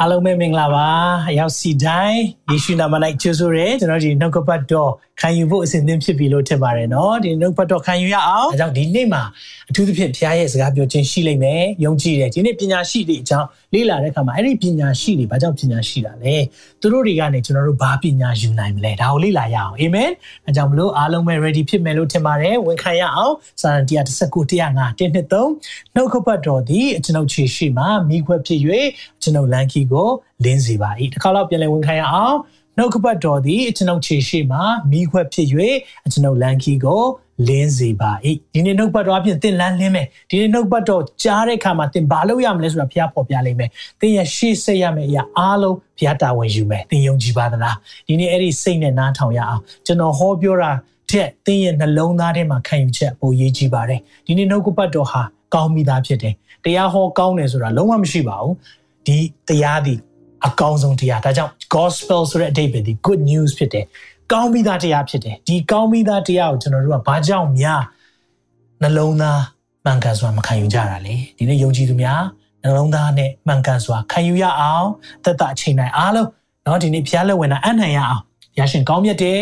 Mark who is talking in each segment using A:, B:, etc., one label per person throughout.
A: အားလုံးပဲမင်္ဂလာပါအရောက်စီတိုင်းယေရှုနာမ၌ကျေးဇူးရဲကျွန်တော်ဒီနှုတ်ကပတ်တော်ခံယူဖို့အစဉ်သင့်ဖြစ်ပြီလို့ထင်ပါတယ်နော်ဒီနှုတ်ပတ်တော်ခံယူရအောင်အဲကြောင့်ဒီနေ့မှာအထူးသဖြင့်ဖခင်ရဲ့စကားပြောခြင်းရှိလိမ့်မယ်ယုံကြည်တယ်ဒီနေ့ပညာရှိတွေအကြောင်းလေ့လာတဲ့အခါမှာအဲ့ဒီပညာရှိတွေဘာကြောင့်ပညာရှိတာလဲသူတို့တွေကနေကျွန်တော်တို့ဘာပညာယူနိုင်မလဲဒါကိုလေ့လာရအောင်အာမင်အဲကြောင့်မလို့အားလုံးပဲ ready ဖြစ်မယ်လို့ထင်ပါတယ်ဝန်ခံရအောင်စာရန်119 105 123နှုတ်ကပတ်တော်ဒီကျွန်ုပ်ခြေရှိမှာမိခွက်ဖြစ်၍ကျွန်ုပ်လန်ခီကိုလင်းစေပါ၏တစ်ခါတော့ပြန်လည်ဝန်ခံရအောင်နှုတ်ကပတ်တော်သည်ကျွန်ုပ်ခြေရှိမှမိခွက်ဖြစ်၍ကျွန်ုပ်လန်ခီကိုလင်းစေပါ၏ဒီနေ့နှုတ်ပတ်တော်အပြင်သင်လန်းလင်းမယ်ဒီနေ့နှုတ်ပတ်တော်ကြားတဲ့အခါမှာသင်ဘာလုပ်ရမလဲဆိုတာဘုရားပေါ်ပြလိမ့်မယ်သင်ရဲ့ရှေ့ဆက်ရမယ့်အရာအားလုံးဘုရားတာဝန်ယူမယ်သင်ယုံကြည်ပါသလားဒီနေ့အဲ့ဒီစိတ်နဲ့နားထောင်ရအောင်ကျွန်တော်ဟောပြောတာတဲ့သင်ရဲ့နှလုံးသားထဲမှာခံယူချက်ပိုရေးကြည့်ပါတယ်ဒီနေ့နှုတ်ကပတ်တော်ဟာကောင်းမိသားဖြစ်တယ်တရားဟောကောင်းတယ်ဆိုတာလုံးဝမရှိပါဘူး ဒီတရားဒီအကောင်းဆုံးတရားဒါကြောင့် gospel ဆိုတဲ့အဓိပ္ပာယ်ဒီ good news ဖြစ်တယ်ကောင်းပြီးသားတရားဖြစ်တယ်ဒီကောင်းပြီးသားတရားကိုကျွန်တော်တို့ကဘာကြောင့်များနှလုံးသားမှန်ကန်စွာမခံယူကြတာလဲဒီနေ့ယုံကြည်သူများနှလုံးသားနဲ့မှန်ကန်စွာခံယူရအောင်သက်တာအချိန်တိုင်းအားလုံးเนาะဒီနေ့ဖျားလက်ဝင်တာအနိုင်ရအောင်ရရှင်ကောင်းမြတ်တယ်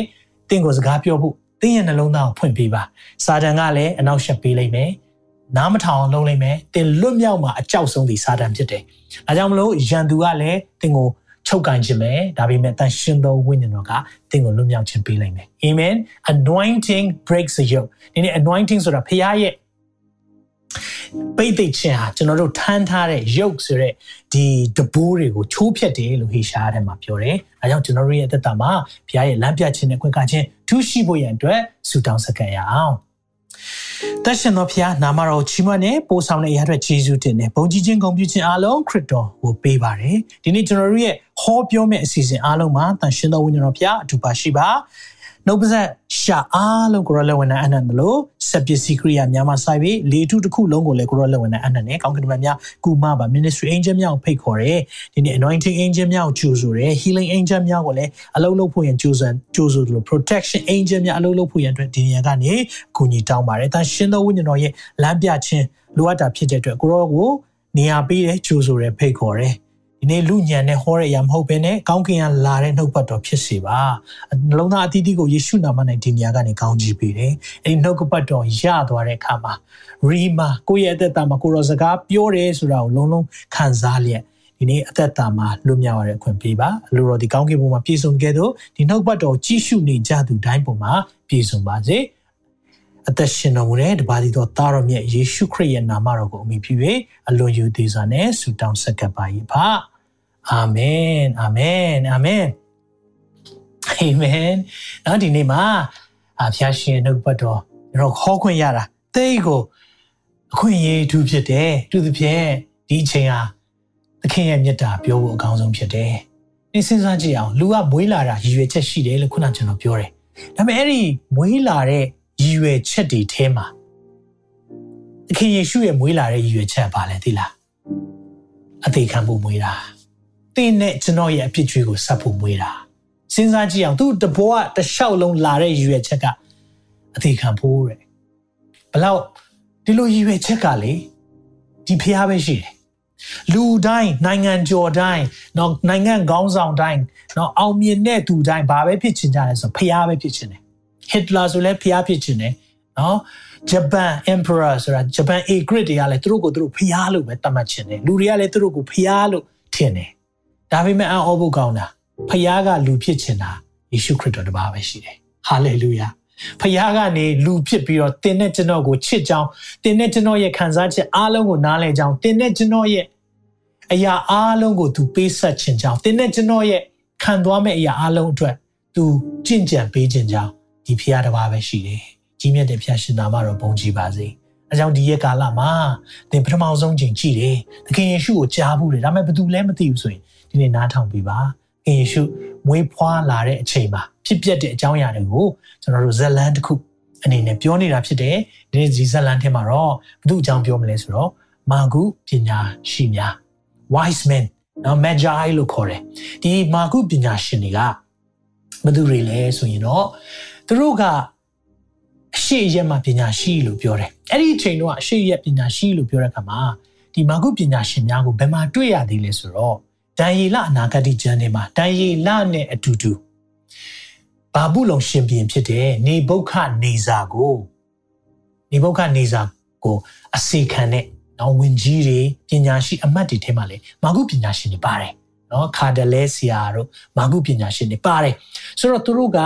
A: တင့်ကိုစကားပြောဖို့တင်းရဲ့နှလုံးသားကိုဖွင့်ပေးပါစာတန်ကလည်းအနောက်ရှက်ပေးလိုက်မယ် နားမထောင်အောင်လုပ်လိုက်မယ်တင်လွတ်မြောက်မှာအကြောက်ဆုံးဒီစာတန်ဖြစ်တယ်။အဲကြောင့်မလို့ရန်သူကလည်းတင်ကိုချုပ်ကန်ခြင်းပဲဒါပေမဲ့တန်ရှင်သောဝိညာဉ်တော်ကတင်ကိုလွတ်မြောက်ခြင်းပေးလိုက်မယ်။ Amen. Anointing breaks the yoke. ဒီနေ့ anointing ဆိုတာဖခင်ရဲ့ပိတ်သိခြင်းဟာကျွန်တော်တို့ထမ်းထားတဲ့ yoke ဆိုတဲ့ဒီတဘိုးတွေကိုချိုးဖျက်တယ်လို့ဟေရှားထဲမှာပြောတယ်။အဲကြောင့်ကျွန်တော်တို့ရဲ့သက်တာမှာဘုရားရဲ့လမ်းပြခြင်းနဲ့ခွင့်ကခြင်းထူးရှိဖို့ရန်အတွက်ဆုတောင်းစကန်ရအောင်။ တရှင်တော်ဖျားနာမတော်ချီးမွမ်းနဲ့ပို့ဆောင်တဲ့အရာတွေယေရှုတင်နဲ့ဘုံကြီးချင်းဂုဏ်ပြုခြင်းအားလုံးခရစ်တော်ကိုပေးပါတယ်ဒီနေ့ကျွန်တော်တို့ရဲ့ဟောပြောမယ့်အစီအစဉ်အားလုံးမှာတန်ရှင်တော်ဝိညာဉ်တော်ဖျားအတူပါရှိပါ နှုတ်ပါဆက်ရှာအားလုံးကိုရလက်ဝင်တဲ့အနန္တလို့စက်ပစ္စည်းကရိယာများမှာစိုက်ပြီးလေထုတစ်ခုလုံးကိုလည်းကိုရလက်ဝင်တဲ့အနန္တနဲ့ကောင်းကင်ဘုရားကုမပါ ministry angel များကိုဖိတ်ခေါ်တယ်ဒီနေ့ anointing angel များကိုကြိုဆိုတယ် healing angel များကိုလည်းအလုံးလုံးဖို့ရန်ကြိုးစားကြိုးဆိုတယ်လို့ protection angel များအလုံးလုံးဖို့ရန်အတွက်ဒီနေရာကနေအကူအညီတောင်းပါတယ်။ဒါရှင်သောဝိညာဉ်တော်ရဲ့လမ်းပြခြင်းလိုအပ်တာဖြစ်တဲ့အတွက်ကိုရောကိုနေရာပေးတယ်ကြိုးဆိုတယ်ဖိတ်ခေါ်တယ် ဒီနေ့လူညံနဲ့ဟောတဲ့အရာမဟုတ်ဘဲနဲ့ကောင်းကင်ကလာတဲ့နှုတ်ပတ်တော်ဖြစ်စေပါနှလုံးသားအသီးသီးကိုယေရှုနာမနဲ့ဒီနေရာကနေကောင်းချီးပေးတယ်အဲဒီနှုတ်ကပတ်တော်ရသွားတဲ့အခါမှာရီမာကိုယ့်ရဲ့အသက်တာမှာကိုရောစကားပြောတယ်ဆိုတာကိုလုံးလုံးခံစားလျက်ဒီနေ့အသက်တာမှာလွတ်မြောက်ရတဲ့အခွင့်ပေးပါအလိုတော်ဒီကောင်းကင်ဘုံမှာပြည့်စုံခဲ့သောဒီနှုတ်ပတ်တော်ကြီးရှုနေကြသူတိုင်းပုံမှာပြည့်စုံပါစေအသက်ရှင်တော်မူတဲ့တပါးဒီတော်သားတော်မြတ်ယေရှုခရစ်ရဲ့နာမတော်ကိုအမိပြု၍အလွန်ယူသေးစွာနဲ့ဆုတောင်းဆက်ကပ်ပါ၏ပါ အာမင်အာမင်အာမင်အာမင်နောက်ဒီနေ့မှာအဖျားရှင်နှုတ်ပတ်တော်ကျွန်တော်ခေါ်ခွင့်ရတာတိတ်ကိုအခွင့်အရေးထူးဖြစ်တယ်သူသဖြင့်ဒီအချိန်ဟာသခင်ရဲ့မြတ်တာပြောဖို့အကောင်းဆုံးဖြစ်တယ်နေစဉ်းစားကြည့်အောင်လူကမွေးလာတာရည်ရွယ်ချက်ရှိတယ်လို့ခုနကျွန်တော်ပြောတယ်ဒါပေမဲ့အဲ့ဒီမွေးလာတဲ့ရည်ရွယ်ချက်တွေထဲမှာသခင်ယေရှုရဲ့မွေးလာတဲ့ရည်ရွယ်ချက်ကဘာလဲသိလားအသေးခံဖို့မွေးတာ တင်းနဲ့ကျွန်တော်ရဲ့အဖြစ်ကြွေးကိုဆက်ဖို့မွေးတာစဉ်းစားကြည့်အောင်သူတဘောကတလျှောက်လုံးလာတဲ့ရည်ရွယ်ချက်ကအသေးခံဖို့တဲ့ဘလောက်ဒီလိုရည်ရွယ်ချက်ကလေဒီဖျားပဲရှိတယ်လူတိုင်းနိုင်ငံကျော်တိုင်းနော်နိုင်ငံခေါင်းဆောင်တိုင်းနော်အောင်မြင်တဲ့သူတိုင်းဘာပဲဖြစ်ချင်ကြလဲဆိုဖျားပဲဖြစ်ချင်တယ်ဟစ်တလာဆိုလည်းဖျားဖြစ်ချင်တယ်နော်ဂျပန် emperor ဆိုတာဂျပန် A grade တွေကလည်းသူတို့ကိုသူတို့ဖျားလို့ပဲသတ်မှတ်ချင်တယ်လူတွေကလည်းသူတို့ကိုဖျားလို့ထင်တယ် ဒါပေမဲ့အံ့ဩဖို့ကောင်းတာဖခင်ကလူဖြစ်ချင်တာယေရှုခရစ်တော်တပါးပဲရှိတယ်ဟာလေလုယာဖခင်ကနေလူဖြစ်ပြီးတော့တင်းနဲ့ကျွန်တော်ကိုချစ်ကြောင်းတင်းနဲ့ကျွန်တော်ရဲ့ခံစားချက်အားလုံးကိုနားလည်ကြောင်းတင်းနဲ့ကျွန်တော်ရဲ့အရာအားလုံးကိုသူပေးဆက်ခြင်းကြောင်းတင်းနဲ့ကျွန်တော်ရဲ့ခံသွားမဲ့အရာအားလုံးအတွက်သူကြင်ကြံပေးခြင်းကြောင်းဒီဖခင်တပါးပဲရှိတယ်ကြီးမြတ်တဲ့ဖခင်ရှင်နာမတော်ဘုန်းကြီးပါစေအဲကြောင့်ဒီရဲ့ကာလမှာသင်ပထမဆုံးချိန်ကြည့်တယ်သခင်ယေရှုကိုကြားဘူးတယ်ဒါပေမဲ့ဘယ်သူလဲမသိဘူးဆိုရင် ဒီနေ့နားထောင်ပြီးပါခင်ယေရှုမွေးဖွားလာတဲ့အချိန်မှာဖြစ်ပျက်တဲ့အကြောင်းအရာတွေကိုကျွန်တော်တို့ဇလန်တစ်ခုအနေနဲ့ပြောနေတာဖြစ်တယ်ဒီနေ့ဒီဇလန်ထဲမှာတော့ဘု து အကြောင်းပြောမလဲဆိုတော့မာဂုပညာရှိများ wise men နော် magi လို့ခေါ်တယ်ဒီမာကုပညာရှင်တွေကဘယ်သူတွေလဲဆိုရင်တော့သူတို့ကအရှိရက်မှာပညာရှိလို့ပြောတယ်အဲ့ဒီအချိန်တော့အရှိရက်ပညာရှိလို့ပြောတဲ့အခါမှာဒီမာကုပညာရှင်များကိုဘယ်မှာတွေ့ရသေးလဲဆိုတော့ ဒံယေလအနာဂတိကျမ်းထဲမှာဒံယေလနဲ့အတူတူဘာဘူးလုံရှင်ပြန်ဖြစ်တဲ့နေဘုခနေစာကိုနေဘုခနေစာကိုအစေခံတဲ့နော်ဝင်ကြီးတွေပညာရှိအမတ်တွေထဲမှာလေမာကုပညာရှင်တွေပါတယ်နော်ခါဒလဲဆီယာတို့မာကုပညာရှင်တွေပါတယ်ဆိုတော့သူတို့က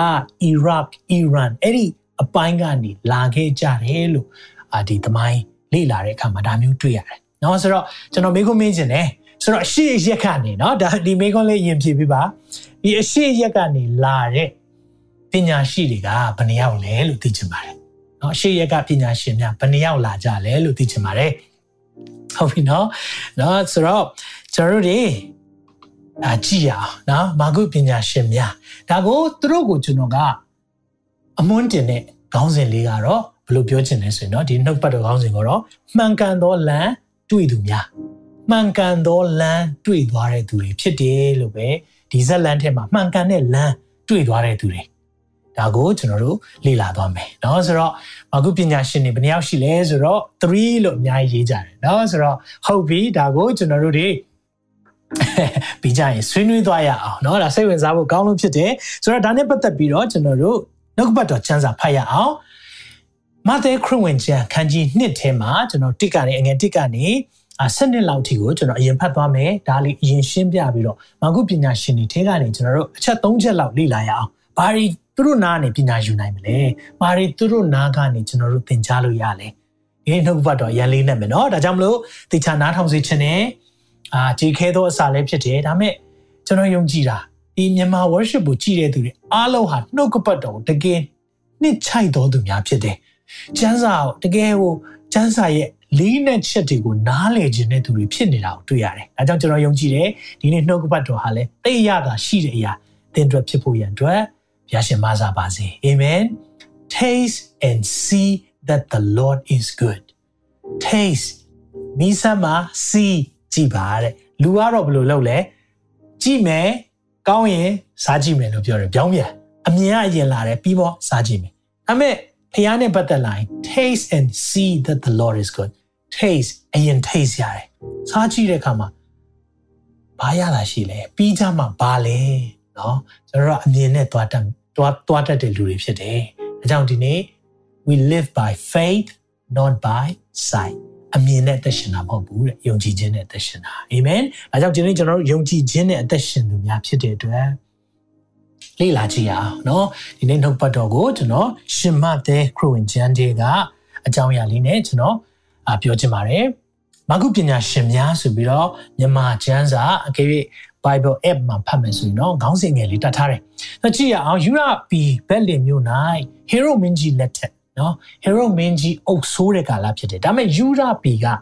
A: အီရတ်အီရန်အဲ့ဒီအပိုင်းကနေလာခဲ့ကြတယ်လို့အာဒီသမိုင်းလေ့လာတဲ့အခါမှာဒါမျိုးတွေ့ရတယ်နော်ဆိုတော့ကျွန်တော်မေးခွန်းမေးခြင်းတယ် ဆိုတော့အရှိရက်ကနေနော်ဒါဒီမေးခွန်းလေးရင်ဖြေပြပါဒီအရှိရက်ကနေလာတဲ့ပညာရှိတွေကဘယ်နှယောက်လဲလို့သိချင်ပါတယ်နော်အရှိရက်ကပညာရှင်များဘယ်နှယောက်လာကြလဲလို့သိချင်ပါတယ်ဟုတ်ပြီနော်နော်ဆိုတော့ကျွန်တော်တို့တွေအာကြည့်ရအောင်နော်မာဂုပညာရှင်များဒါကိုသူတို့ကိုကျွန်တော်ကအမွန်းတင်တဲ့ခေါင်းစဉ်လေးကတော့ဘယ်လိုပြောချင်လဲဆိုရင်တော့ဒီနှုတ်ပတ်တော်ခေါင်းစဉ်ကတော့မှန်ကန်သောလမ်းတွေ့သူများ မှန်ကန်သောလမ်းတွေ့သွားတဲ့သူတွေဖြစ်တယ်လို့ပဲဒီဇက်လမ်းထဲမှာမှန်ကန်တဲ့လမ်းတွေ့သွားတဲ့သူတွေဒါကိုကျွန်တော်တို့လေ့လာသွားမယ်เนาะဆိုတော့အခုပညာရှင်တွေဘယ်နှယောက်ရှိလဲဆိုတော့3လို့အများကြီးရေးကြတယ်เนาะဆိုတော့ဟုတ်ပြီဒါကိုကျွန်တော်တို့တွေပြီးကြရင်ဆွေးနွေးသွားရအောင်เนาะဒါစိတ်ဝင်စားဖို့ကောင်းလို့ဖြစ်တယ်ဆိုတော့ဒါနဲ့ပတ်သက်ပြီးတော့ကျွန်တော်တို့နှုတ်ကပတ်တော်ကျမ်းစာဖတ်ရအောင်မဿဲခရစ်ဝင်ကျမ်းခန်းကြီး1ထဲမှာကျွန်တော်တစ်ကနေအငယ်တစ်ကနေ အာ7နှစ်လောက်ထိကိုကျွန်တော်အရင်ဖတ်သွားမယ်ဒါလေးအရင်ရှင်းပြပြီးတော့မာကုပညာရှင်တွေထဲကနေကျွန်တော်တို့အချက်3ချက်လောက်လေ့လာရအောင်ဘာတွေသူတို့နားကနေပညာယူနိုင်မလဲဘာတွေသူတို့နားကနေကျွန်တော်တို့သင်ကြားလို့ရလဲဒီနှုတ်ဘတ်တော့ရန်လေးနဲ့မယ်နော်ဒါကြောင့်မလို့တေချာနားထောင်စေချင်တယ်အာကြည်ခဲသောအစာလည်းဖြစ်တယ်ဒါမဲ့ကျွန်တော်ယုံကြည်တာဒီမြန်မာ worship ကိုကြည်တဲ့သူတွေအားလုံးဟာနှုတ်ကပတ်တော်တကယ်နှစ်ချိုက်တော်သူများဖြစ်တယ်ကျမ်းစာကိုတကယ်ကိုကျမ်းစာရဲ့ လေးနဲ့ချက်တွေကိုနားလည်ခြင်းတဲ့သူတွေဖြစ်နေတာကိုတွေ့ရတယ်။ဒါကြောင့်ကျွန်တော်ယုံကြည်တယ်ဒီနေ့နှုတ်ကပတ်တော်ဟာလည်းသိရတာရှိတဲ့အရာသင်တို့ဖြစ်ဖို့ရန်အတွက်ဘုရားရှင်မဆာပါစေ။ Amen. Taste and see that the Lord is good. Taste မိစမ်းမှာ see ကြည့်ပါတဲ့။လူကတော့ဘယ်လိုလုပ်လဲ။ကြည့်မယ်ကောင်းရင်စားကြည့်မယ်လို့ပြောတယ်။ပြောင်းပြန်အမြင်ကအရင်လာတယ်ပြီးတော့စားကြည့်မယ်။ဒါပေမဲ့ဖျားနဲ့ပတ်သက်လာရင် taste and see that the Lord is good taste အရင် taste ရတယ်စားကြည့်တဲ့အခါမှာဘာရတာရှိလဲပြီးကြမှာဘာလဲเนาะကျွန်တော်တို့အမြင်နဲ့သွားတတ်သွားသွားတတ်တဲ့လူတွေဖြစ်တယ်အဲကြောင့်ဒီနေ့ we live by faith not by sight အမြင်နဲ့အသက်ရှင်တာမဟုတ်ဘူးတဲ့ယုံကြည်ခြင်းနဲ့အသက်ရှင်တာအာမင်အဲကြောင့်ဒီနေ့ကျွန်တော်တို့ယုံကြည်ခြင်းနဲ့အသက်ရှင်သူများဖြစ်တဲ့အတွက်လေ့လာကြည့်ရအောင်เนาะဒီနေ့နှုတ်ပတ်တော်ကိုကျွန်တော်ရှင်မတဲ့ခရစ်ဝင်ကျမ်းတွေကအကြောင်းအရာလေးနဲ့ကျွန်တော်အ ပြောချင်ပါတယ်မာကုပညာရှင်များဆိုပြီးတော့မြန်မာကျမ်းစာအကယ်၍ Bible app မှာဖတ်မယ်ဆိုရင်တော့ခေါင်းစဉ်ငယ်လေးတတ်ထားတယ်။ဒါကြည့်ရအောင်ယူရပီဘက်လင်မြို့၌ဟေရိုမင်းကြီးလက်ထက်နော်ဟေရိုမင်းကြီးအုပ်ဆိုးတဲ့ကာလဖြစ်တယ်။ဒါပေမဲ့ယူရပီကဣ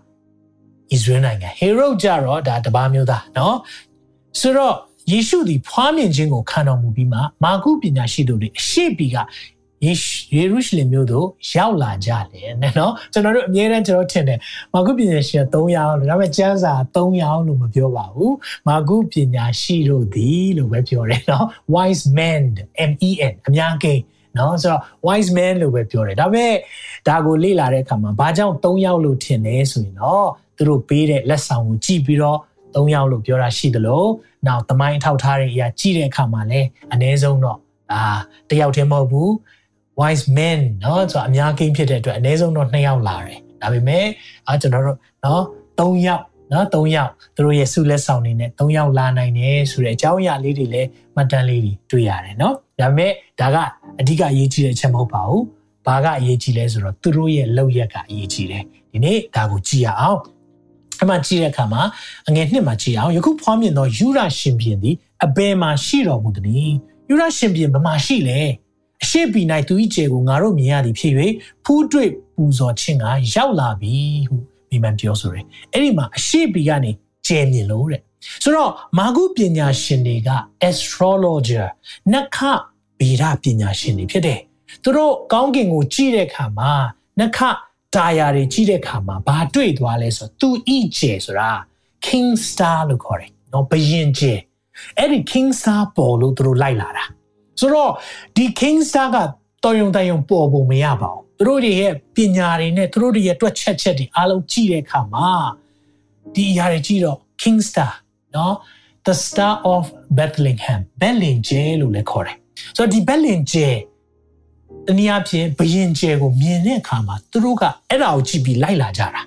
A: သရေလနိုင်ငံဟေရိုကြတော့ဒါတပါးမျိုးသားနော်ဆိုတော့ယေရှုသည်ဖွားမြင်ခြင်းကိုခံတော်မူပြီးမှမာကုပညာရှိသူတွေအရှိပီက ယေရုရှလင်မြို့သို့ရောက်လာကြတယ်နော်ကျွန်တော်တို့အမြဲတမ်းကျွန်တော်ထင်တယ်မာကုပညာရှိ3ယောက်လို့ဒါပေမဲ့ကျမ်းစာ3ယောက်လို့မပြောပါဘူးမာကုပညာရှိတို့သည်လို့ပဲပြောတယ်နော် wise men M E N အများကြီးနော်ဆိုတော့ wise man လို့ပဲပြောတယ်ဒါပေမဲ့ဒါကိုလေ့လာတဲ့အခါမှာဘာကြောင့်3ယောက်လို့ထင်လဲဆိုရင်တော့သူတို့ပေးတဲ့လက်ဆောင်ကိုကြည့်ပြီးတော့3ယောက်လို့ပြောတာရှိသလိုနောက်သမိုင်းထောက်ထားတဲ့အရာကြည့်တဲ့အခါမှာလည်းအ ਨੇ ဆုံးတော့အာတယောက်တည်းမဟုတ်ဘူး wise men เนาะဆိုတော့အများကြီးဖြစ်တဲ့အတွက်အနည်းဆုံးတော့2ယောက်လာတယ်ဒါပေမဲ့အာကျွန်တော်တို့เนาะ3ယောက်เนาะ3ယောက်သူတို့ရဲ့ဆုလက်ဆောင်တွေနဲ့3ယောက်လာနိုင်တယ်ဆိုတဲ့အကြောင်းအရာလေးတွေလည်းမှတ်တမ်းလေးတွေတွေ့ရတယ်เนาะဒါပေမဲ့ဒါကအဓိကအရေးကြီးတဲ့အချက်မဟုတ်ပါဘူးဘာကအရေးကြီးလဲဆိုတော့သူတို့ရဲ့လောက်ရက်ကအရေးကြီးတယ်ဒီနေ့ဒါကိုကြည့်ရအောင်အမှကြည့်တဲ့အခါမှာအငယ်နှစ်မှာကြည့်အောင်ယခုဖွားမြင်သောယူရရှင်ပြန်သည်အဘယ်မှာရှိတော်မူသည်။ယူရရှင်ပြန်ဘယ်မှာရှိလဲ။ အရှိပီ၌သူ၏ခြေကိုငါတို့မြင်ရသည်ဖြစ်၍ဖူးတွေ့ပူဇော်ခြင်းကရောက်လာပြီဟုမိမန်ပြောဆိုတယ်။အဲ့ဒီမှာအရှိပီကနေကျဲမြင်လို့တဲ့။ဆိုတော့မာဂုပညာရှင်တွေက astrologer နက္ခဗေဒပညာရှင်တွေဖြစ်တယ်။သူတို့ကောင်းကင်ကိုကြည့်တဲ့အခါမှာနက္ခတာယာတွေကြည့်တဲ့အခါမှာဘာတွေ့သွားလဲဆိုတော့သူဤကျဲဆိုတာခ king star လို့ခေါ်တယ်နော်ဘယင်ကျဲအဲ့ဒီ king star ပေါ်လို့သူတို့လိုက်လာတာ ဆိုတော့ဒီ king star ကတော်ရုံတန်ရုံပေါ်ပုံမရပါဘူးသူတို့တွေရဲ့ပညာတွေနဲ့သူတို့တွေရဲ့တွက်ချက်ချက်တွေအားလုံးကြည့်တဲ့အခါမှာဒီအရာတွေကြည့်တော့ king star နော် the star of bethlehem ဘက်လင်ကျဲလို့လည်းခေါ်တယ်ဆိုတော့ဒီဘက်လင်ကျဲတနည်းအားဖြင့်ဘယင်ကျဲကိုမြင်တဲ့အခါမှာသူတို့ကအဲ့ဒါကိုကြည့်ပြီးလိုက်လာကြတာ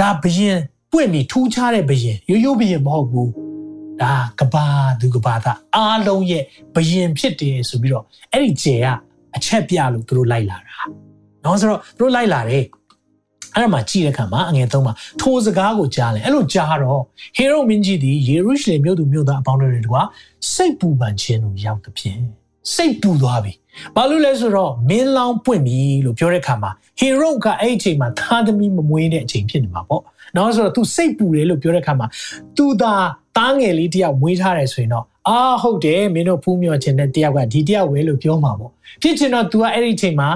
A: ဒါဘယင်ပွင့်ပြီးထူးခြားတဲ့ဘယင်ရိုးရိုးဘယင်မဟုတ်ဘူး ဒါကဘာသူကဘာသာအားလုံးရဲ့ဘယင်ဖြစ်တယ်ဆိုပြီးတော့အဲ့ဒီကျယ်ကအချက်ပြလို့သူတို့လိုက်လာတာ။နော်ဆိုတော့သူတို့လိုက်လာတယ်အဲ့ဒါမှကြည့်တဲ့အခါမှာအငယ်သုံးပါထိုစကားကိုကြားလဲအဲ့လိုကြားတော့ဟေရုမင်းကြီးဒီယေရုရှလင်မြို့သူမြို့သားအပေါင်းတို့တွေကစိတ်ပူပန်ခြင်းတို့ရောက်သဖြင့်စိတ်ပူသွားပြီဘာလို့လဲဆိုတော့မင်းလောင်းပွင့်ပြီလို့ပြောတဲ့အခါမှာဟေရုကအဲ့အချိန်မှာသားသမီးမမွေးတဲ့အချိန်ဖြစ်နေမှာပေါ့နော်ဆိုတော့ तू စိတ်ပူတယ်လို့ပြောတဲ့အခါမှာ तू သာ သားငယ်လေးတယောက်မွေးထားတယ်ဆိုရင်တော့အာဟုတ်တယ်မင်းတို့ဖူးမြော်ခြင်းတဲ့တယောက်ကဒီတယောက်ပဲလို့ပြောမှာပေါ့ဖြစ်ချင်တော့ तू ကအဲ့ဒီအချိန်မှာ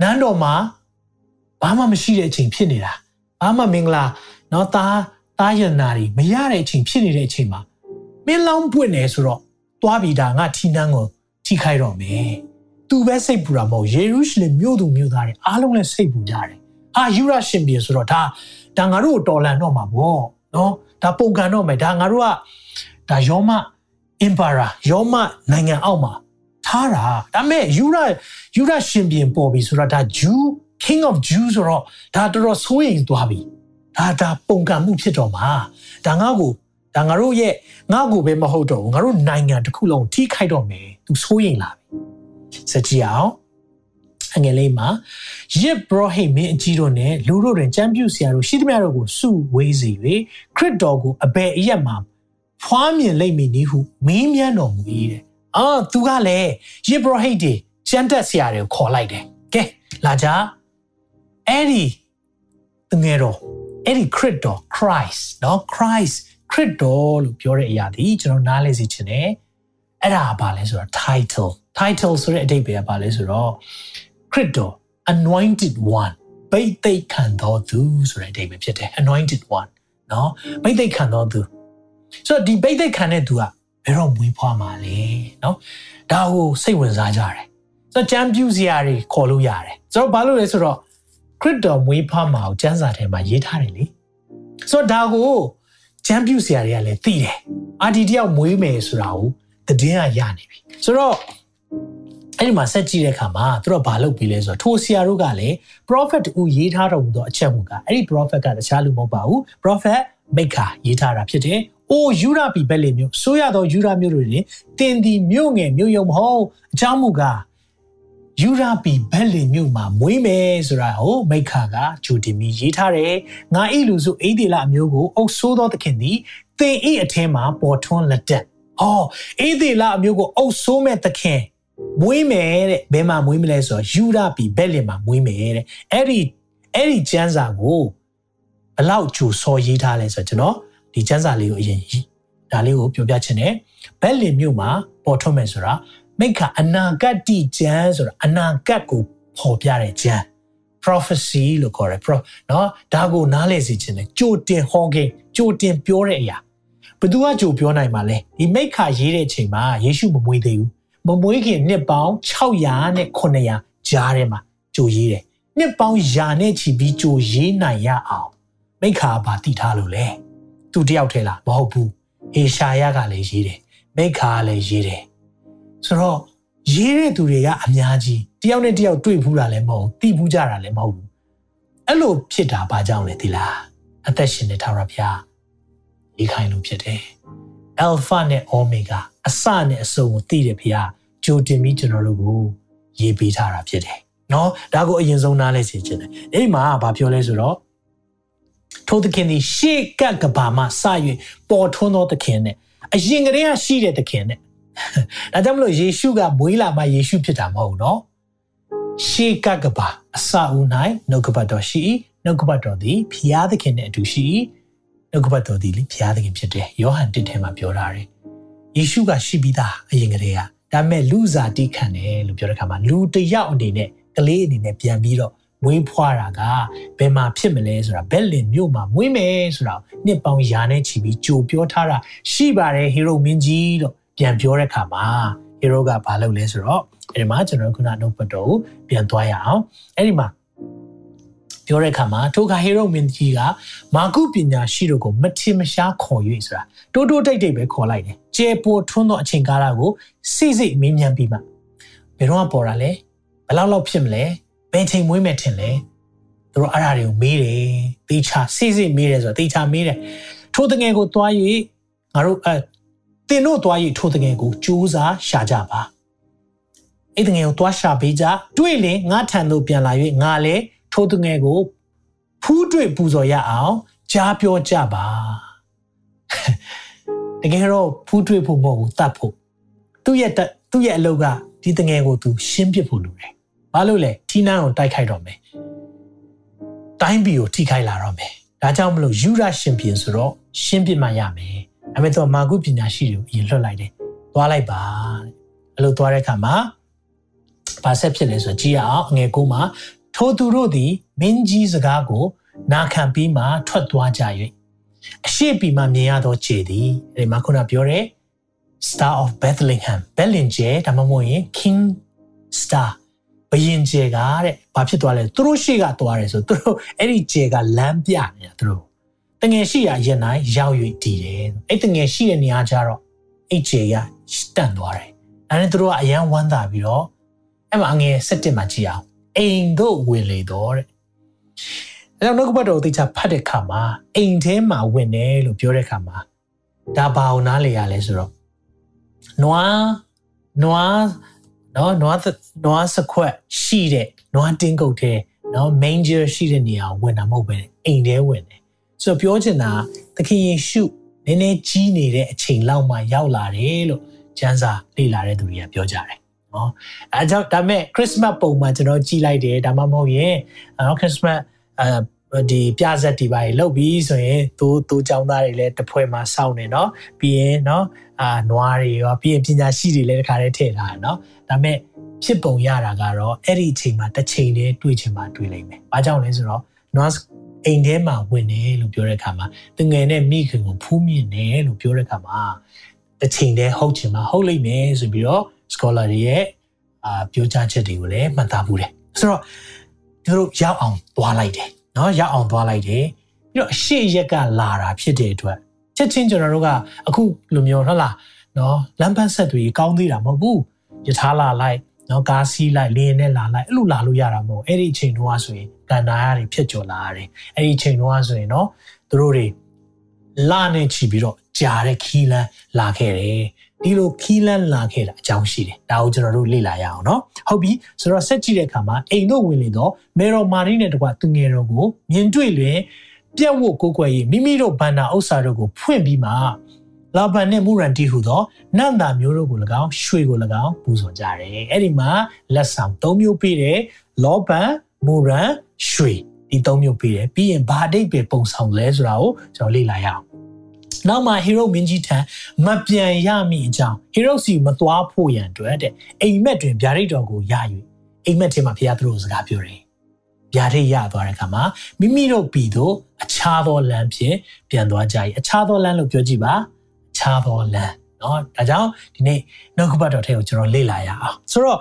A: နန်းတော်မှာဘာမှမရှိတဲ့အချိန်ဖြစ်နေတာဘာမှမင်္ဂလာနော်သားသားယန္နာတွေမရတဲ့အချိန်ဖြစ်နေတဲ့အချိန်မှာမင်းလောင်းပွင့်နေဆိုတော့သွားပြီးတာငါထီနန်းကိုထိခိုက်တော့မယ်သူပဲစိတ်ပူတာမဟုတ်ယေရုရှလင်မြို့သူမြို့သားတွေအားလုံးလည်းစိတ်ပူကြတယ်ဟာယူရရှင်ပြည်ဆိုတော့ဒါဒါငါတို့တော်လန်တော့မှာပေါ့နော် ဒါပုံကန်တော့မယ်ဒါငါတို့ကဒါယောမ emperor ယောမနိုင်ငံအောက်မှာထားတာဒါမဲ့ယူရယူရရှင်ပြည်ပေါ်ပြီဆိုတော့ဒါ Jew king of Jews ဆိုတော့ဒါတော်တော်ဆိုးရင်သွားပြီဒါဒါပုံကံမှုဖြစ်တော့မှာဒါငါ့ကိုဒါငါတို့ရဲ့ငါ့ကိုပဲမဟုတ်တော့ဘူးငါတို့နိုင်ငံတစ်ခုလုံးထိခိုက်တော့မယ်သူဆိုးရင်လာပြီစကြည့်အောင် အငယ်လေးမှာယစ်ဘရဟိမင်းအကြီးတို့နဲ့လူတို့တွင်ကြမ်းပြုဆရာတို့ရှိသမျှတို့ကိုစုဝေးစေ၍ခရစ်တော်ကိုအဘယ်အရက်မှာဖွားမြင်လိမ့်မည်နည်းဟုမင်းမြန်းတော်မူ၏တဲ့အာသူကလည်းယစ်ဘရဟိတွေကြမ်းတက်ဆရာတွေကိုခေါ်လိုက်တယ်ကဲလာကြအဲ့ဒီငယ်တော်အဲ့ဒီခရစ်တော် Christ เนาะ Christ ခရစ်တော်လို့ပြောတဲ့အရာဒီကျွန်တော်နားလည်စီချင်တယ်အဲ့ဒါဘာလဲဆိုတော့ title title ဆိုတဲ့အဓိပ္ပာယ်ကဘာလဲဆိုတော့ ခရစ်တော် anointed one ဘိတ်သိက်ခံတော်သူဆိုတဲ့အဓိပ္ပာယ်ဖြစ်တယ် anointed one နော်ဘိတ်သိက်ခံတော်သူဆိုတော့ဒီဘိတ်သိက်ခံတဲ့သူကဘယ်တော့မွေးဖွားမှာလဲနော်ဒါကိုစိတ်ဝင်စားကြတယ်ဆိုတော့ကျမ်းပြူစရာတွေခေါ်လို့ရတယ်ဆိုတော့ဘာလို့လဲဆိုတော့ခရစ်တော်မွေးဖွားမှာကိုကျမ်းစာထဲမှာရေးထားတယ်လေဆိုတော့ဒါကိုကျမ်းပြူစရာတွေကလည်းသိတယ်အာဒီတယောက်မွေးမယ်ဆိုတာကိုသတင်းကရနေပြီဆိုတော့ အဲ့ဒီမှာဆက်ကြည့်တဲ့အခါမှာသူတို့ဘာလုပ်ပြီးလဲဆိုတော့ထိုဆရာတို့ကလည်း prophet ဦးရေးထားတော်မူသောအချက်မူကအဲ့ဒီ prophet ကတခြားလူမဟုတ်ပါဘူး prophet မိခါရေးထားတာဖြစ်တယ်။အိုယူရပီဘက်လေမျိုးဆိုရသောယူရမျိုးတွေတင်ဒီမြို့ငယ်မြို့ယုံမဟုတ်အကြောင်းမူကားယူရာပီဘက်လင်မြို့မှာမွေးမယ်ဆိုတာကိုမိခါကဂျူတင်မီရေးထားတယ်။ငါဤလူစုအိဒီလာအမျိုးကိုအုပ်ဆိုးသောသခင်သည်တင်ဤအထင်းမှာပေါ်ထွန်းလက်တက်။အော်အိဒီလာအမျိုးကိုအုပ်ဆိုးမဲ့သခင် မွေးမယ်တဲ့ဘယ်မှာမွေးမလဲဆိုတော့ယူရာပီဘက်လင်မှာမွေးမယ်တဲ့။အဲ့ဒီအဲ့ဒီကျမ်းစာကိုဘလောက်ဂျူစော်ရေးထားလဲဆိုတော့ကျွန်တော်ဒီကျမ်းစာလေးကိုအရင်ဒါလေးကိုပြောပြချင်တယ်။ဘက်လင်မြို့မှာပေါ်ထွန်းမယ်ဆိုတာမိခအနာဂတ်တိကျမ်းဆိုတာအနာဂတ်ကိုပေါ်ပြတဲ့ကျမ်း prophecy လို့ခေါ်တယ် pro เนาะဒါကိုနားလည်စေခြင်းနဲ့ကြိုတင်ဟောခဲ့ကြိုတင်ပြောတဲ့အရာဘသူကကြိုပြောနိုင်မှာလဲဒီမိခရေးတဲ့အချိန်မှာယေရှုမမွေးသေးဘူး မမွေးခင်နှစ်ပေါင်း600နဲ့900ကြားထဲမှာကြိုရေးတယ်နှစ်ပေါင်းယာနဲ့ချီပြီးကြိုရေးနိုင်ရအောင်မိခါဘာတည်ထားလို့လဲသူတယောက်ထဲလားမဟုတ်ဘူးအေရှာယကလည်းရေးတယ်မိခါကလည်းရေးတယ်ဆိုတော့ရေးတဲ့သူတွေကအများကြီးတယောက်နဲ့တယောက်တွေ့ဘူးတာလည်းမဟုတ်သိဘူးကြတာလည်းမဟုတ်ဘူးအဲ့လိုဖြစ်တာဘာကြောင့်လဲဒီလားအသက်ရှင်တဲ့ထာဝရဘုရားရေးခိုင်းလို့ဖြစ်တယ် alpha နဲ့ omega အစနဲ့အဆုံးကိုသိတဲ့ဘုရား ကြိုတင်ပြီးကျွန်တော်တို့ကိုရေးပေးထားတာဖြစ်တယ်နော်ဒါကိုအရင်ဆုံးနားလဲစေချင်တယ်အဲ့မှာဘာပြောလဲဆိုတော့ထိုသခင်ဒီရှေ့ကကဘာမှာစ၍ပေါ်ထွန်းသောသခင်နဲ့အရင်ကတည်းကရှိတဲ့သခင်နဲ့ဒါကြောင့်မလို့ယေရှုကမွေးလာမှယေရှုဖြစ်တာမဟုတ်နော်ရှေးကကပါအစအဦး၌နှုတ်ကပတ်တော်ရှိနှုတ်ကပတ်တော်သည်ဖျားသခင်နဲ့အတူရှိနှုတ်ကပတ်တော်သည်လေဖျားသခင်ဖြစ်တယ်ယောဟန်1ထဲမှာပြောထားတယ်ယေရှုကရှိပြီးသားအရင်ကတည်းက ဒါပေမဲ့လူစားတိခံတယ်လို့ပြောတဲ့အခါမှာလူတယောက်အနေနဲ့ကလေးအနေနဲ့ပြန်ပြီးတော့မွေးဖွားတာကဘယ်မှာဖြစ်မလဲဆိုတာဘက်လင်မြို့မှာမွေးမယ်ဆိုတာနှစ်ပေါင်းရာနဲ့ချီပြီးကြိုပြောထားတာရှိပါတယ်ဟီရိုမင်းကြီးလို့ပြန်ပြောတဲ့အခါမှာဟီရိုကဘာလုပ်လဲဆိုတော့အဲဒီမှာကျွန်တော်ခုနနှုတ်ပတ်တော်ကိုပြန်သွားရအောင်အဲ့ဒီမှာ ပြောတဲ့အခါမှာထိုခါဟီရိုမင်းကြီးကမာကုပညာရှိတို့ကိုမထင်မရှားခေါ်၍ဆိုတာတိုးတိုးတိတ်တိတ်ပဲခေါ်လိုက်တယ်။ကျေပေါ်ထွန်းသောအချိန်ကာလကိုစိစိမင်းမြန်ပြီးမှဘယ်တော့ပေါ်တာလဲဘယ်လောက်လောက်ဖြစ်မလဲဘယ်ချိန်မွေးမယ်ထင်လဲသူတို့အဲ့ဒါတွေကိုမေးတယ်တေချာစိစိမေးတယ်ဆိုတာတေချာမေးတယ်ထိုတငယ်ကိုတွား၍ငါတို့အဲတင်တို့တွား၍ထိုတငယ်ကိုစူးစားရှာကြပါအဲ့တငယ်ကိုတွားရှာပေးကြတွေ့ရင်ငါထံသို့ပြန်လာ၍ငါလည်း ထိုသူငယ်ကိုဖူးတွေ့ပူဇော်ရအောင်ကြားပြောကြပါတကယ်တော့ဖူးတွေ့ဖို့မဟုတ်ဘူးတတ်ဖို့သူ့ရဲ့သူ့ရဲ့အလုပ်ကဒီတငယ်ကိုသူရှင်းပစ်ဖို့လိုတယ်ဘာလို့လဲထီနန်းကိုတိုက်ခိုက်တော့မယ်တိုင်းပြည်ကိုထိခိုက်လာတော့မယ်ဒါကြောင့်မလို့ယူရရှင်ပြင်ဆိုတော့ရှင်းပစ်မှရမယ်အမေတော့မာကုပညာရှိတွေကိုအရင်လွှတ်လိုက်တယ်သွားလိုက်ပါအဲ့လိုသွားတဲ့အခါမှာဘာဆက်ဖြစ်လဲဆိုတော့ကြည့်ရအောင်ငယ်ကိုမှာ ထိုသူတို့သည်မင်းကြီးစကားကို နာခံပြီးမှထွက်သွားကြ၍အရှိပြီမှမြင်ရသောခြေသည်ဒီမှာခုနပြောတဲ့ Star of Bethlehem ဘယ်လင်ကျဲဒါမှမဟုတ်ရင် King Star ဘယင်ကျဲကတဲ့ဘာဖြစ်သွားလဲသူတို့ရှေ့ကသွားတယ်ဆိုသူတို့အဲ့ဒီကျဲကလမ်းပြနေတာသူတို့တငယ်ရှိရရင်နိုင်ရောက်၍တည်တယ်အဲ့တငယ်ရှိတဲ့နေရာကျတော့အဲ့ကျဲကတန့်သွားတယ်အဲ့ဒါနဲ့သူတို့ကအရန်ဝမ်းသာပြီးတော့အဲ့မှာအငယ်၁၇မှာကြည့်အောင် အိမ်တို့ဝင်လေတော့တဲ့အဲတော့နှုတ်ကပတ်တော်သိချဖတ်တဲ့ခါမှာအိမ်ထဲမှာဝင်တယ်လို့ပြောတဲ့ခါမှာဒါဘာအောင်နားလေရလဲဆိုတော့နွားနွားနော်နွားနွားစခွက်ရှိတဲ့နွားတင်းကုတ်ထဲနော် manger ရှိတဲ့နေရာဝင်တာမဟုတ်ပဲအိမ်ထဲဝင်တယ်ဆိုတော့ပြောချင်တာသခင်ယေရှုနည်းနည်းကြီးနေတဲ့အချိန်လောက်မှရောက်လာတယ်လို့ကျမ်းစာလေ့လာတဲ့သူတွေကပြောကြတယ် နော်အဲကြောင့်ဒါမဲ့ခရစ်စမတ်ပုံမှန်ကျွန်တော်ကြည်လိုက်တယ်ဒါမှမဟုတ်ရင်နော်ခရစ်စမတ်အဲဒီပြဇက်ဒီပါကြီးလုပ်ပြီးဆိုရင်သူသူចောင်းသားတွေလည်းတစ်ဖွဲ့မှာစောင့်နေเนาะပြီးရင်เนาะအာနွားတွေရောပြီးရင်ပညာရှိတွေလည်းတစ်ခါတည်းထည့်ထားတယ်เนาะဒါမဲ့ဖြစ်ပုံရတာကတော့အဲ့ဒီအချိန်မှာတစ်ချိန်တည်းတွေ့ချင်မှတွေ့လိမ့်မယ်။ဘာကြောင့်လဲဆိုတော့နွားအိမ်ထဲမှာဝင်တယ်လို့ပြောတဲ့အခါမှာတငယ်နဲ့မိခင်ကိုဖူးမြင့်တယ်လို့ပြောတဲ့အခါမှာတစ်ချိန်တည်းဟုတ်ချင်မှဟုတ်လိမ့်မယ်ဆိုပြီးတော့ scholar တွေရဲ့အာပြောကြားချက်တွေကိုလည်းမှတ်သားမှုတယ်ဆိုတော့သူတို့ရောက်အောင်သွားလိုက်တယ်နော်ရောက်အောင်သွားလိုက်တယ်ပြီးတော့အရှိရက်ကလာတာဖြစ်တဲ့အတွက်ချက်ချင်းကျွန်တော်တို့ကအခုလိုမျိုးဟုတ်လားနော်လမ်းပန်းဆက်တွေကောင်းသေးတာမဟုတ်ဘူးယထာလာလိုက်နော်ကားစီးလိုက်လေယာဉ်နဲ့လာလိုက်အဲ့လိုလာလို့ရတာမဟုတ်အဲ့ဒီအချိန်တုန်းကဆိုရင်ကန်နာရတွေဖြစ်ကျော်လာရတယ်အဲ့ဒီအချိန်တုန်းကဆိုရင်နော်သူတို့တွေလာနေချီပြီးတော့ကြားတဲ့ခီးလန်းလာခဲ့တယ် ဒီလိုခီးလန်းလာခဲ့တာအကြောင်းရှိတယ်ဒါကိုကျွန်တော်တို့လေ့လာရအောင်เนาะဟုတ်ပြီဆိုတော့ဆက်ကြည့်တဲ့အခါမှာအိမ်တို့ဝင်လေတော့မေရော်မာရီနဲ့တကွာသူငယ်တော်ကိုမြင်တွေ့လျင်ပြက်ဝတ်ကိုကိုွယ်ရေးမိမိတို့ဘန္နာဥစ္စာတို့ကိုဖွင့်ပြီးမှလာဘန်နဲ့မူရန်တီဟူသောနန္တာမျိုးတို့ကို၎င်းရွှေကို၎င်းပူဇော်ကြတယ်အဲ့ဒီမှာလက်ဆောင်၃မျိုးပေးတယ်လောဘန်မူရန်ရွှေဒီ၃မျိုးပေးတယ်ပြီးရင်ဘာအတိတ်ပဲပုံဆောင်လဲဆိုတာကိုကျွန်တော်လေ့လာရအောင် နောက်မှာ hero မင်းကြီးထံမပြန်ရမိအကြောင်း hero စီမသွားဖို့ရန်အတွက်တဲ့အိမ်မက်တွင်ဗျာဒိတ်တော်ကိုရယူအိမ်မက်ထဲမှာဖခင်သူတို့စကားပြောတယ်ဗျာဒိတ်ရသွားတဲ့အခါမှာမိမိတို့ပြည်သို့အခြားသောလမ်းဖြင့်ပြန်သွားကြ၏အခြားသောလမ်းလို့ပြောကြည့်ပါအခြားသောလမ်းเนาะဒါကြောင့်ဒီနေ့နှုတ်ကပတ်တော်ထဲကိုကျွန်တော်လေ့လာရအောင်ဆိုတော့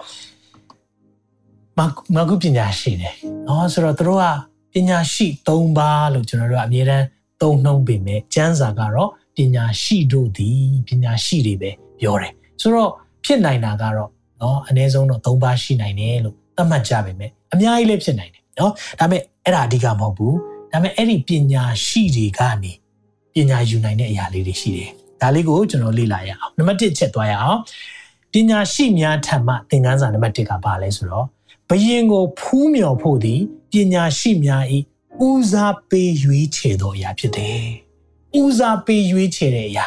A: မမကုပညာရှိတယ်เนาะဆိုတော့တို့ကပညာရှိ၃ပါးလို့ကျွန်တော်တို့ကအမြဲတမ်း သုံးနှုံးပေမဲ့ကျမ်းစာကတော့ပညာရှိတို့သည်ပညာရှိတွေပဲပြောတယ်ဆိုတော့ဖြစ်နိုင်တာကတော့เนาะအနည်းဆုံးတော့၃ပါးရှိနိုင်တယ်လို့သတ်မှတ်ကြပေမဲ့အများကြီးလည်းဖြစ်နိုင်တယ်เนาะဒါပေမဲ့အဲ့ဒါအဓိကမဟုတ်ဘူးဒါပေမဲ့အဲ့ဒီပညာရှိတွေကနေပညာယူနိုင်တဲ့အရာလေးတွေရှိတယ်ဒါလေးကိုကျွန်တော်လေ့လာရအောင်နံပါတ်1ချက်သွားရအောင်ပညာရှိများထံမှသင်ခန်းစာနံပါတ်1ကဘာလဲဆိုတော့ဘယင်ကိုဖူးမြော်ဖို့သည်ပညာရှိများ၏ ဦးစားပေးရွေးချယ်သောအရာဖြစ်တယ်။ဦးစားပေးရွေးချယ်တဲ့အရာ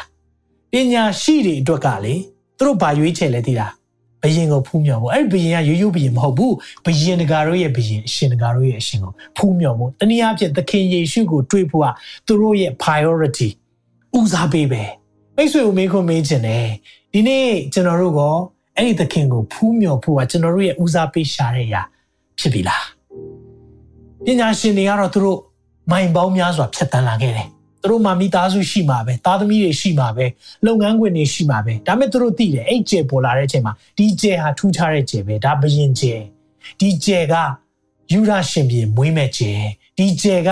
A: ပညာရှိတွေအတွက်ကလေသူတို့ဘာရွေးချယ်လဲသိလားဘယင်ကိုဖူးမြော်ဖို့အဲ့ဒီဘယင်ကရိုးရိုးဘယင်မဟုတ်ဘူးဘယင်တကာတို့ရဲ့ဘယင်အရှင်တကာတို့ရဲ့အရှင်ကိုဖူးမြော်ဖို့တနည်းအားဖြင့်သခင်ယေရှုကိုတွေ့ဖို့ကသူတို့ရဲ့ priority ဦးစားပေးပဲမိတ်ဆွေကိုမေးခွန်းမေးခြင်းတယ်ဒီနေ့ကျွန်တော်တို့ကအဲ့ဒီသခင်ကိုဖူးမြော်ဖို့ကကျွန်တော်တို့ရဲ့ဦးစားပေးရှာတဲ့အရာဖြစ်ပြီလား ပညာရှင်တွေကတော့သူတို့မိုင်ပေါင်းများစွာဖြတ်တန်းလာခဲ့တယ်သူတို့မှမိသားစုရှိမှာပဲသားသမီးတွေရှိမှာပဲလုပ်ငန်းခွင်တွေရှိမှာပဲဒါပေမဲ့သူတို့သိတယ်အဲ့ကျဲပေါ်လာတဲ့အချိန်မှာဒီကျဲဟာထူးခြားတဲ့ကျဲပဲဒါဘယင်ကျဲဒီကျဲကယူရရှင်ပြည်မွေးမဲ့ကျဲဒီကျဲက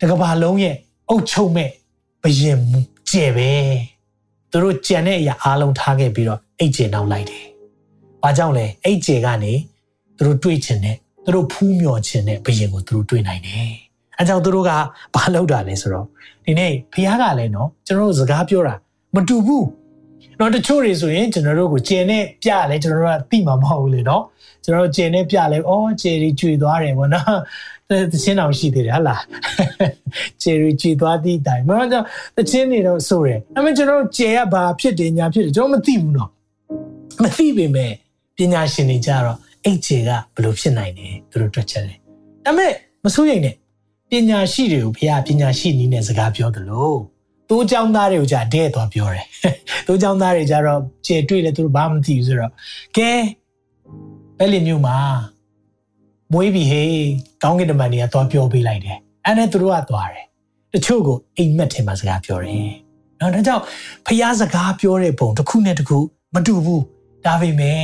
A: တကဘာလုံးရဲ့အုတ်ချုပ်မဲ့ဘယင်ကျဲပဲသူတို့ကြံတဲ့အရာအားလုံးထားခဲ့ပြီးတော့အိတ်ကျဲနောက်လိုက်တယ်။ဘာကြောင့်လဲအိတ်ကျဲကနေသူတို့တွေးချင်တဲ့ သူတို့ဖူးမြော်ချင်တဲ့ဘယင်ကိုသူတို့တွေးနိုင်တယ်။အဲကြောင့်သူတို့ကဘာလုပ်တာလဲဆိုတော့ဒီနေ့ဘုရားကလည်းနော်ကျွန်တော်တို့စကားပြောတာမတူဘူး။နော်တချို့တွေဆိုရင်ကျွန်တော်တို့ကိုကျင်နဲ့ပြလဲကျွန်တော်တို့ကသိမှာမဟုတ်ဘူးလေနော်။ကျွန်တော်တို့ကျင်နဲ့ပြလဲအော်ကျယ်ရီကျွေသွားတယ်ပေါ့နော်။တချင်းတောင်ရှိသေးတယ်ဟလား။ကျယ်ရီကျွေသွားသည့်တိုင်မဟုတ်တော့တချင်းတွေတော့ဆိုတယ်။ဒါပေမဲ့ကျွန်တော်တို့ကျယ်ကဘာဖြစ်တယ်ညာဖြစ်တယ်ကျွန်တော်မသိဘူးနော်။မသိပေမဲ့ပညာရှင်တွေကြတော့ အဲ့ကျယ်ကဘယ်လိုဖြစ်နိုင်လဲသူတို့တွက်ချက်တယ်။ဒါပေမဲ့မစိုးရိမ်နဲ့ပညာရှိတွေကိုဘုရားပညာရှိနည်းနဲ့စကားပြောတယ်လို့တိုးเจ้าသားတွေကိုじゃတဲ့သွားပြောတယ်။တိုးเจ้าသားတွေကြတော့ကျယ်တွေ့လဲသူတို့ဘာမှမသိဘူးဆိုတော့ကဲပဲလီမျိုးမှာမွေးပြီဟေးကောင်းကင်တမန်တွေကသွားပြောပေးလိုက်တယ်။အဲ့နဲ့သူတို့ကသွားတယ်။တချို့ကိုအိမ်မက်ထဲမှာစကားပြောတယ်။နော်ဒါကြောင့်ဖျားစကားပြောတဲ့ပုံတစ်ခုနဲ့တစ်ခုမတူဘူး။ဒါပေမဲ့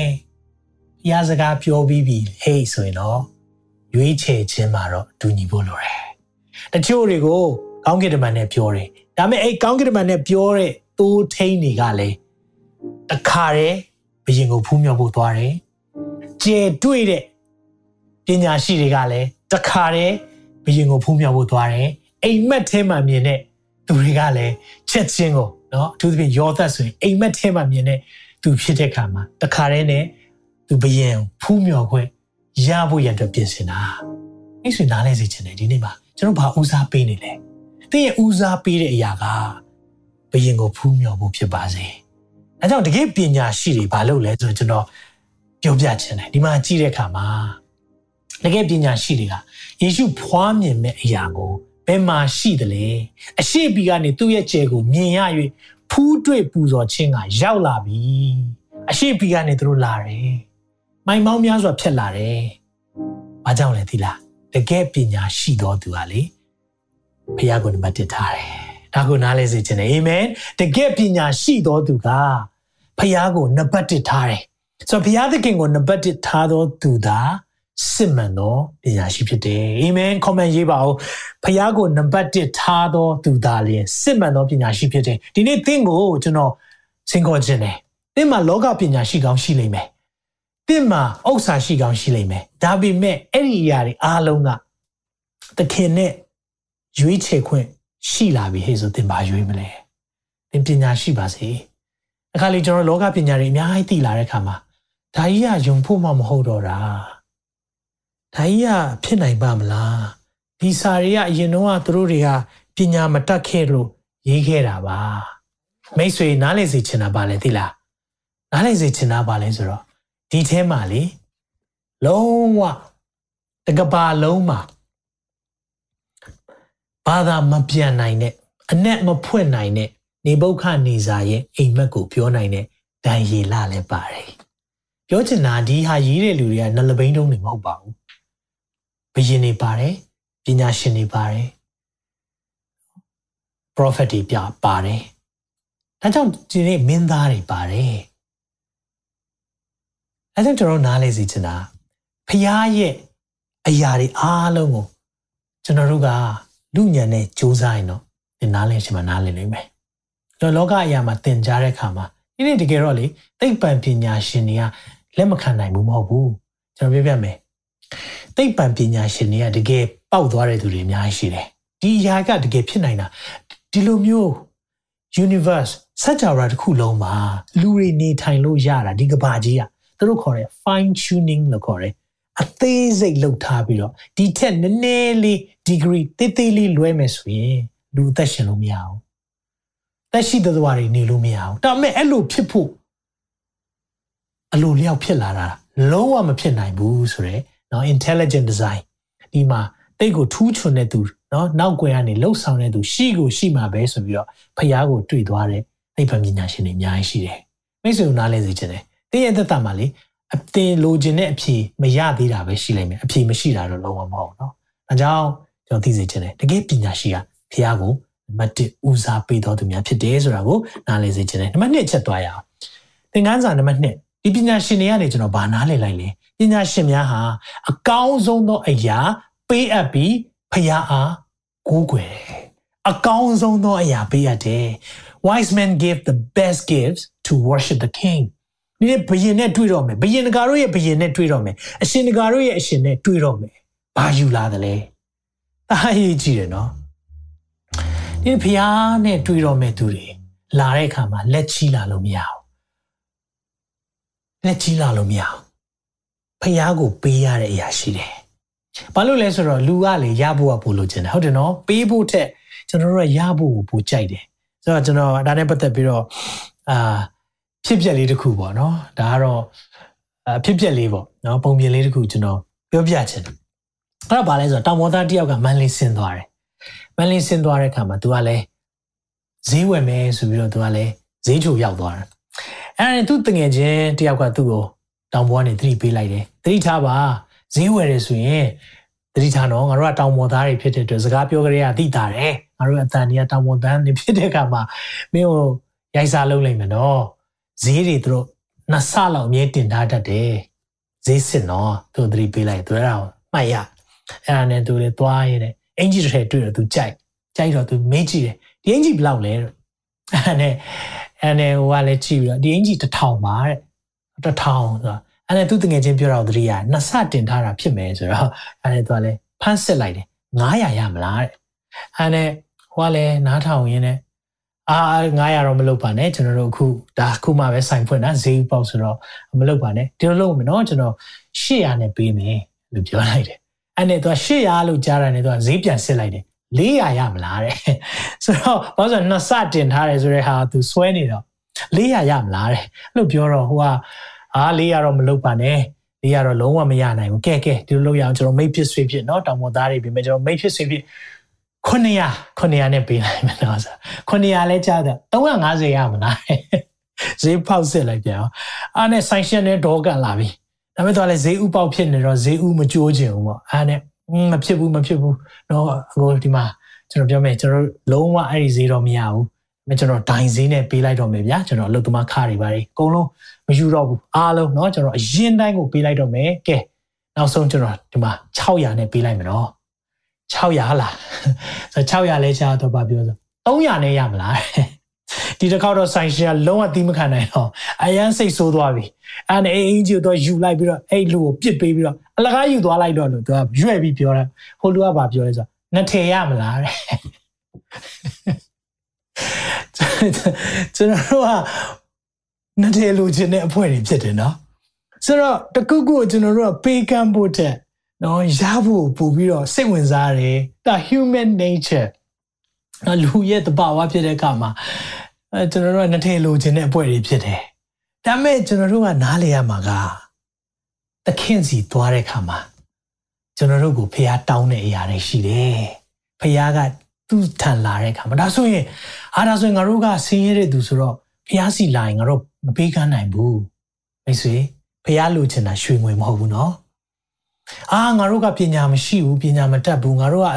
A: ဖျားစကားပြောပြီးပြီဟေးဆိုရင်တော့ရွေးချယ်ခြင်းမှာတော့တူညီဖို့လိုတယ်။တချို့တွေကိုကောင်းကင်တမန်နဲ့ပြောတယ်။ဒါပေမဲ့အဲ့ကောင်းကင်တမန်နဲ့ပြောတဲ့တိုးထိန်တွေကလည်းတခါတည်းဘယင်ကိုဖူးမြော်ဖို့သွားတယ်။ကျေတွေ့တဲ့ပညာရှိတွေကလည်းတခါတည်းဘယင်ကိုဖူးမြော်ဖို့သွားတယ်။အိမ်မက်ထဲမှာမြင်တဲ့သူတွေကလည်းချက်ချင်းကိုနော်အထူးသဖြင့်ယောသက်ဆိုရင်အိမ်မက်ထဲမှာမြင်တဲ့သူဖြစ်တဲ့ခါမှာတခါတည်းနဲ့ သူဘယင်ဖူးမြော်ခွင့်ရဖို့ရန်အတွက်ပြင်ဆင်တာအဲ့ဆိုနားလဲစေချင်တယ်ဒီနေ့မှာကျွန်တော်ဘာဦးစားပေးနေလဲသင်ရဲ့ဦးစားပေးတဲ့အရာကဘယင်ကိုဖူးမြော်ဖို့ဖြစ်ပါစေအဲကြောင့်တကယ်ပညာရှိတွေဘာလုပ်လဲဆိုတော့ကျွန်တော်ပြောပြချင်တယ်ဒီမှာကြည့်တဲ့အခါမှာတကယ်ပညာရှိတွေကယေရှုဖွားမြင်မဲ့အရာကိုဘယ်မှာရှိတယ်လဲအရှိပီကနေသူ့ရဲ့ကျယ်ကိုမြင်ရ၍ဖူးတွေ့ပူဇော်ခြင်းကရောက်လာပြီအရှိပီကနေသူတို့လာတယ် မိုင်မောင်းများစွာဖြတ်လာတယ်။ဘာကြောင့်လဲသိလား။တကယ်ပညာရှိတော်သူဟာလေဖခင်ကိုနံပါတ်1ထားတယ်။ဒါကိုနားလဲစေချင်တယ်။အာမင်။တကယ်ပညာရှိတော်သူကဖခင်ကိုနံပါတ်1ထားတယ်။ဆိုတော့ဘုရားသခင်ကိုနံပါတ်1ထားတော်သူသာစစ်မှန်သောပညာရှိဖြစ်တယ်။အာမင်။ comment ရေးပါဦး။ဖခင်ကိုနံပါတ်1ထားတော်သူသာလျင်စစ်မှန်သောပညာရှိဖြစ်တယ်။ဒီနေ့သင်ကိုကျွန်တော်စင်ခေါ်ခြင်းတယ်။သင်မှာလောကပညာရှိကောင်းရှိလိမ့်မယ်။ တင့်မှာဥစ္စာရှိကောင်းရှိလိမ့်မယ်ဒါပေမဲ့အဲ့ဒီအရာတွေအားလုံးကသခင်နဲ့ရွေးချယ်ခွင့်ရှိလာပြီဟဲ့ဆိုသင်ပါရွေးမလဲသင်ပညာရှိပါစေအခါလေးကျွန်တော်လောကပညာတွေအများကြီးသိလာတဲ့အခါမှာဒါကြီးကယုံဖို့မှမဟုတ်တော့တာဒါကြီးကဖြစ်နိုင်ပါမလားဒီစာတွေကအရင်တော့သူတို့တွေကပညာမတတ်ခဲ့လို့ရေးခဲ့တာပါမိတ်ဆွေနားလည်စေချင်တာပါလေသိလားနားလည်စေချင်တာပါလဲဆိုတော့ ဒီထဲမှာလေလုံးဝတကဘာလုံးမှာဘာသာမပြန်နိုင်တဲ့အ내မဖွင့်နိုင်တဲ့နေဘုခနေစာရဲ့အိမ်မက်ကိုပြောနိုင်တဲ့ဒန်ရီလာလည်းပါတယ်ပြောချင်တာဒီဟာရေးတဲ့လူတွေကနှလပိန်းတုံးတွေမဟုတ်ပါဘူးဘယင်တွေပါတယ်ပညာရှင်တွေပါတယ် prophet တွေပြပါတယ်ဒါကြောင့်ဒီနေ့မင်းသားတွေပါတယ် အဲကြောင့်ကျွန်တော်နားလဲစီချင်တာဖျားရဲ့အရာတွေအားလုံးကိုကျွန်တော်တို့ကလူညံနဲ့စူးစမ်းရင်တော့ဒီနားလဲရှင်မနားလဲနိုင်မယ်။လောကအရာမှာသင်ကြားတဲ့အခါမှာဒီနေ့တကယ်တော့လေသိပ္ပံပညာရှင်တွေကလက်မခံနိုင်ဘူးမဟုတ်ဘူး။ကျွန်တော်ပြောပြမယ်။သိပ္ပံပညာရှင်တွေကတကယ်ပေါက်သွားတဲ့သူတွေအများကြီးရှိတယ်။ဒီအရာကတကယ်ဖြစ်နိုင်တာဒီလိုမျိုး universe စัจ java တစ်ခုလုံးမှာလူတွေနေထိုင်လို့ရတာဒီကဘာကြီးอ่ะ သူတို့ခေါ်တယ် fine tuning လို့ခေါ်တယ်အသေးစိတ်လုပ်ထားပြီးတော့ဒီထက်နည်းနည်းလေး degree တေးသေးလေးလွဲမယ်ဆိုရင်လူအသက်ရှင်လို့မရအောင်သက်ရှိတဲ့သွားတွေနေလို့မရအောင်ဒါပေမဲ့အဲ့လိုဖြစ်ဖို့အလိုလျောက်ဖြစ်လာတာလုံးဝမဖြစ်နိုင်ဘူးဆိုတော့เนาะ intelligent design ဒီမှာတိတ်ကိုထူးချွန်တဲ့သူเนาะနောက်ွယ်ကနေလှုပ်ဆောင်တဲ့သူရှိကိုရှိမှာပဲဆိုပြီးတော့ဖះကိုတွေ့သွားတဲ့သိပ္ပံပညာရှင်တွေအများကြီးရှိတယ်မိတ်ဆွေတို့နားလည်စေချင်တယ် တင်းရဲ့သက်တာမှာလေ အသင်လိုချင်တဲ့အဖြေမရသေးတာပဲရှိလိမ့်မယ်အဖြေမရှိတာတော့လုံးဝမဟုတ်เนาะဒါကြောင့်ကျွန်တော်သိစေချင်တယ်တကယ်ပညာရှိကဖះကိုနံပါတ်1ဦးစားပေးတော်သူများဖြစ်တယ်ဆိုတာကိုနားလည်စေချင်တယ်နံပါတ်2ချက်သွားရအောင်သင်ခန်းစာနံပါတ်2ဒီပညာရှင်တွေကနေကျွန်တော်ဗာနားလည်လိုက်လေပညာရှင်များဟာအကောင်းဆုံးသောအရာပေးအပ်ပြီးဖះအားကိုးကွယ်တယ်အကောင်းဆုံးသောအရာပေးအပ်တယ် wise men give the best gifts to worship the king ဒီနေ့ဘယင်နဲ့တွေ့တော့မယ်ဘယင်တကာတို့ရဲ့ဘယင်နဲ့တွေ့တော့မယ်အရှင်တကာတို့ရဲ့အရှင်နဲ့တွေ့တော့မယ်ဘာယူလာသလဲအားရကြည့်တယ်နော်ဒီဖျားနဲ့တွေ့တော့မယ်သူတွေလာတဲ့အခါမှာလက်ချီလာလို့မရဘူးလက်ချီလာလို့မရဘူးဖျားကိုပေးရတဲ့အရာရှိတယ်ဘာလို့လဲဆိုတော့လူကလေရဖို့ကပို့လို့ခြင်းတယ်ဟုတ်တယ်နော်ပေးဖို့ထက်ကျွန်တော်တို့ကရဖို့ကိုပို့ကြိုက်တယ်ဆိုတော့ကျွန်တော်ဒါနဲ့ပတ်သက်ပြီးတော့အာ ဖြစ်ပျက်လေးတစ်ခုပေါ့နော်ဒါကတော့အဖြစ်ပျက်လေးပေါ့နော်ပုံပြင်လေးတစ်ခုကျွန်တော်ပြောပြချင်တယ်အဲ့ဒါဘာလဲဆိုတော့တောင်ပေါ်သားတယောက်ကမန်လေးဆင်းသွားတယ်မန်လေးဆင်းသွားတဲ့အခါမှာ तू ကလည်းဈေးဝယ်မယ်ဆိုပြီးတော့ तू ကလည်းဈေးချိုရောက်သွားတယ်အဲ့ဒါနဲ့သူ့တငယ်ချင်းတယောက်ကသူ့ကိုတောင်ပေါ်ကနေသတိပေးလိုက်တယ်သတိထားပါဈေးဝယ်တယ်ဆိုရင်သတိထားတော့ငါတို့ကတောင်ပေါ်သားတွေဖြစ်တဲ့အတွက်စကားပြောကြရသိတာတယ်ငါတို့အတန်ကြီးကတောင်ပေါ်သားတွေဖြစ်တဲ့အခါမှာမင်းကိုရိုက်စားလုပ်လိုက်မယ်နော် ဈေးတွေသူတို့နှစ်ဆလောက်အမြဲတင်ထားတတ်တယ်ဈေးစစ်နော်သူသတိပေးလိုက်သူအဲ့ဒါမှတ်ရအဲ့ဒါနဲ့သူလည်းသွားရတဲ့အင်ဂျီတစ်ထည်တွေ့တော့သူကြိုက်ကြိုက်တော့သူမေးကြည့်တယ်ဒီအင်ဂျီဘယ်လောက်လဲအဲ့နဲ့အဲ့နဲ့ဟိုကလည်းကြည့်ပြီးတော့ဒီအင်ဂျီတစ်ထောင်ပါတဲ့တစ်ထောင်ဆိုတာအဲ့နဲ့သူတငယ်ချင်းပြောတော့သတိရနှစ်ဆတင်ထားတာဖြစ်မယ်ဆိုတော့အဲ့နဲ့သူကလည်းဖမ်းစစ်လိုက်တယ်900ရမလားတဲ့အဲ့နဲ့ဟိုကလည်းနားထောင်ရင်းနဲ့ အာ900တော့မလုပ်ပါနဲ့ကျွန်တော်တို့အခုဒါခုမှပဲဆိုင်ဖွင့်တာဈေးပေါက်ဆိုတော့မလုပ်ပါနဲ့ဒီလိုလုပ်မယ်နော်ကျွန်တော်800နဲ့ပေးမယ်လို့ပြောလိုက်တယ်အဲ့နဲ့သူက800လို့ကြားတယ်နဲ့သူကဈေးပြန်စစ်လိုက်တယ်400ရမလားတဲ့ဆိုတော့ဘာလို့ဆိုနှစ်ဆတင်ထားတယ်ဆိုတဲ့ဟာသူဆွဲနေတော့400ရမလားတဲ့အဲ့လိုပြောတော့ဟိုကအာ400တော့မလုပ်ပါနဲ့400တော့လုံးဝမရနိုင်ဘူးကဲကဲဒီလိုလုပ်ရအောင်ကျွန်တော်မိတ်ဖြစ်ဆွေဖြစ်เนาะတောင်ပေါ်သားတွေပြင်မဲ့ကျွန်တော်မိတ်ဖြစ်ဆွေဖြစ် 900 900နဲ့ပေးလိုက်မယ်နော်ဆို900လဲကြားတယ်350ရမလားဈေးပေါက်စစ်လိုက်ပြန်အောင်အားနဲ့ဆိုင်ရှင်နဲ့ဒေါကန်လာပြီဒါပေမဲ့တော့လဲဈေးဥပေါက်ဖြစ်နေတော့ဈေးဥမကြိုးချင်ဘူးပေါ့အားနဲ့မဖြစ်ဘူးမဖြစ်ဘူးတော့ဟိုဒီမှာကျွန်တော်ပြောမယ်ကျွန်တော်လုံးဝအဲ့ဒီဈေးတော့မရဘူးမကျွန်တော်ဒိုင်ဈေးနဲ့ပေးလိုက်တော့မယ်ဗျာကျွန်တော်အလုပ်သမားခါတွေပါတယ်အကုန်လုံးမယူတော့ဘူးအားလုံးเนาะကျွန်တော်အရင်တိုင်းကိုပေးလိုက်တော့မယ်ကဲနောက်ဆုံးကျွန်တော်ဒီမှာ600နဲ့ပေးလိုက်မယ်နော် 600လားဆို600လဲချာတော့ပါပြောဆို300နဲ့ရမလားဒီတစ်ခေါက်တော့ဆိုင်ရှင်ကလုံးဝသီးမခံနိုင်တော့အရန်စိတ်ဆိုးသွားပြီအဲ့နဲ့အင်ဂျီကိုတော့ယူလိုက်ပြီးတော့အဲ့လူကိုပြစ်ပေးပြီးတော့အလကားယူသွားလိုက်တော့လို့သူကရွဲ့ပြီးပြောတယ်ဟိုလူကဘာပြောလဲဆိုတော့နှစ်ထည်ရမလားတဲ့ကျွန်တော်တို့ကနှစ်ထည်လိုချင်တဲ့အဖွဲတွေဖြစ်တယ်နော်ဆိုတော့တခုခုကိုကျွန်တော်တို့ကပေးကမ်းဖို့တဲ့ နော်ရဖို့ပို့ပြီးတော့စိတ်ဝင်စားတယ်ဒါ human nature နော်လူရဲ့တဘာဝဖြစ်တဲ့အခါမှာအဲကျွန်တော်တို့ကနှစ်ထည်လိုချင်တဲ့အပွဲတွေဖြစ်တယ်ဒါပေမဲ့ကျွန်တော်တို့ကနားလေရမှာကသခင်စီသွားတဲ့အခါမှာကျွန်တော်တို့ကိုဖះတောင်းတဲ့အရာတွေရှိတယ်ဖះကသူ့ထန်လာတဲ့အခါမှာဒါဆိုရင်အားဒါဆိုရင်ငါတို့ကဆင်းရဲတဲ့သူဆိုတော့ဖះစီလာရင်ငါတို့မပေးကမ်းနိုင်ဘူးမိတ်ဆွေဖះလိုချင်တာရွှေငွေမဟုတ်ဘူးနော် အာငါတို့ကပညာမရှိဘူးပညာမတတ်ဘူးငါတို့က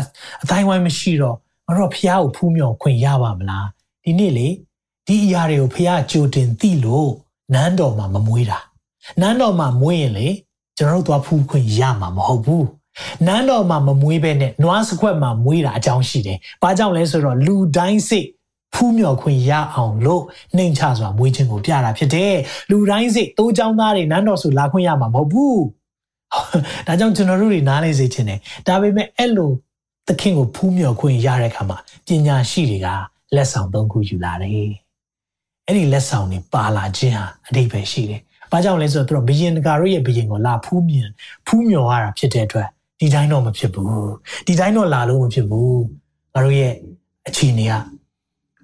A: အတိုင်းဝိုင်းမရှိတော့ငါတို့ဖះကိုဖူးမြော်ခွင့်ရပါမလားဒီနေ့လေဒီအရာတွေကိုဖះကြိုတင်သိလို့နန်းတော်မှာမမွေးတာနန်းတော်မှာမွေးရင်လေကျွန်တော်တို့သွားဖူးခွင့်ရမှာမဟုတ်ဘူးနန်းတော်မှာမမွေးပဲနဲ့နွားစခွက်မှာမွေးတာအကြောင်းရှိတယ်။ဘာကြောင့်လဲဆိုတော့လူတိုင်းစိတ်ဖူးမြော်ခွင့်ရအောင်လို့နှိမ်ချစွာမွေးခြင်းကိုပြတာဖြစ်တယ်။လူတိုင်းစိတ်တိုးချောင်းသားတွေနန်းတော်ဆိုလာခွင့်ရမှာမဟုတ်ဘူး။ ဒါကြောင့်ကျွန်တော်တို့တွေနားလေစေချင်တယ်။ဒါပေမဲ့အဲ့လိုသခင်ကိုဖူးမြော်ခွင့်ရတဲ့အခါမှာပညာရှိတွေကလက်ဆောင်သုံးခုယူလာတယ်။အဲ့ဒီလက်ဆောင်တွေပါလာခြင်းဟာအတိတ်ပဲရှိတယ်။ဘာကြောင့်လဲဆိုတော့သူတို့ဘယင်တကာတို့ရဲ့ဘယင်ကိုလာဖူးမြင်ဖူးမြော်ရတာဖြစ်တဲ့အတွက်ဒီတိုင်းတော့မဖြစ်ဘူးဒီတိုင်းတော့လာလို့မဖြစ်ဘူးငါတို့ရဲ့အခြေအနေက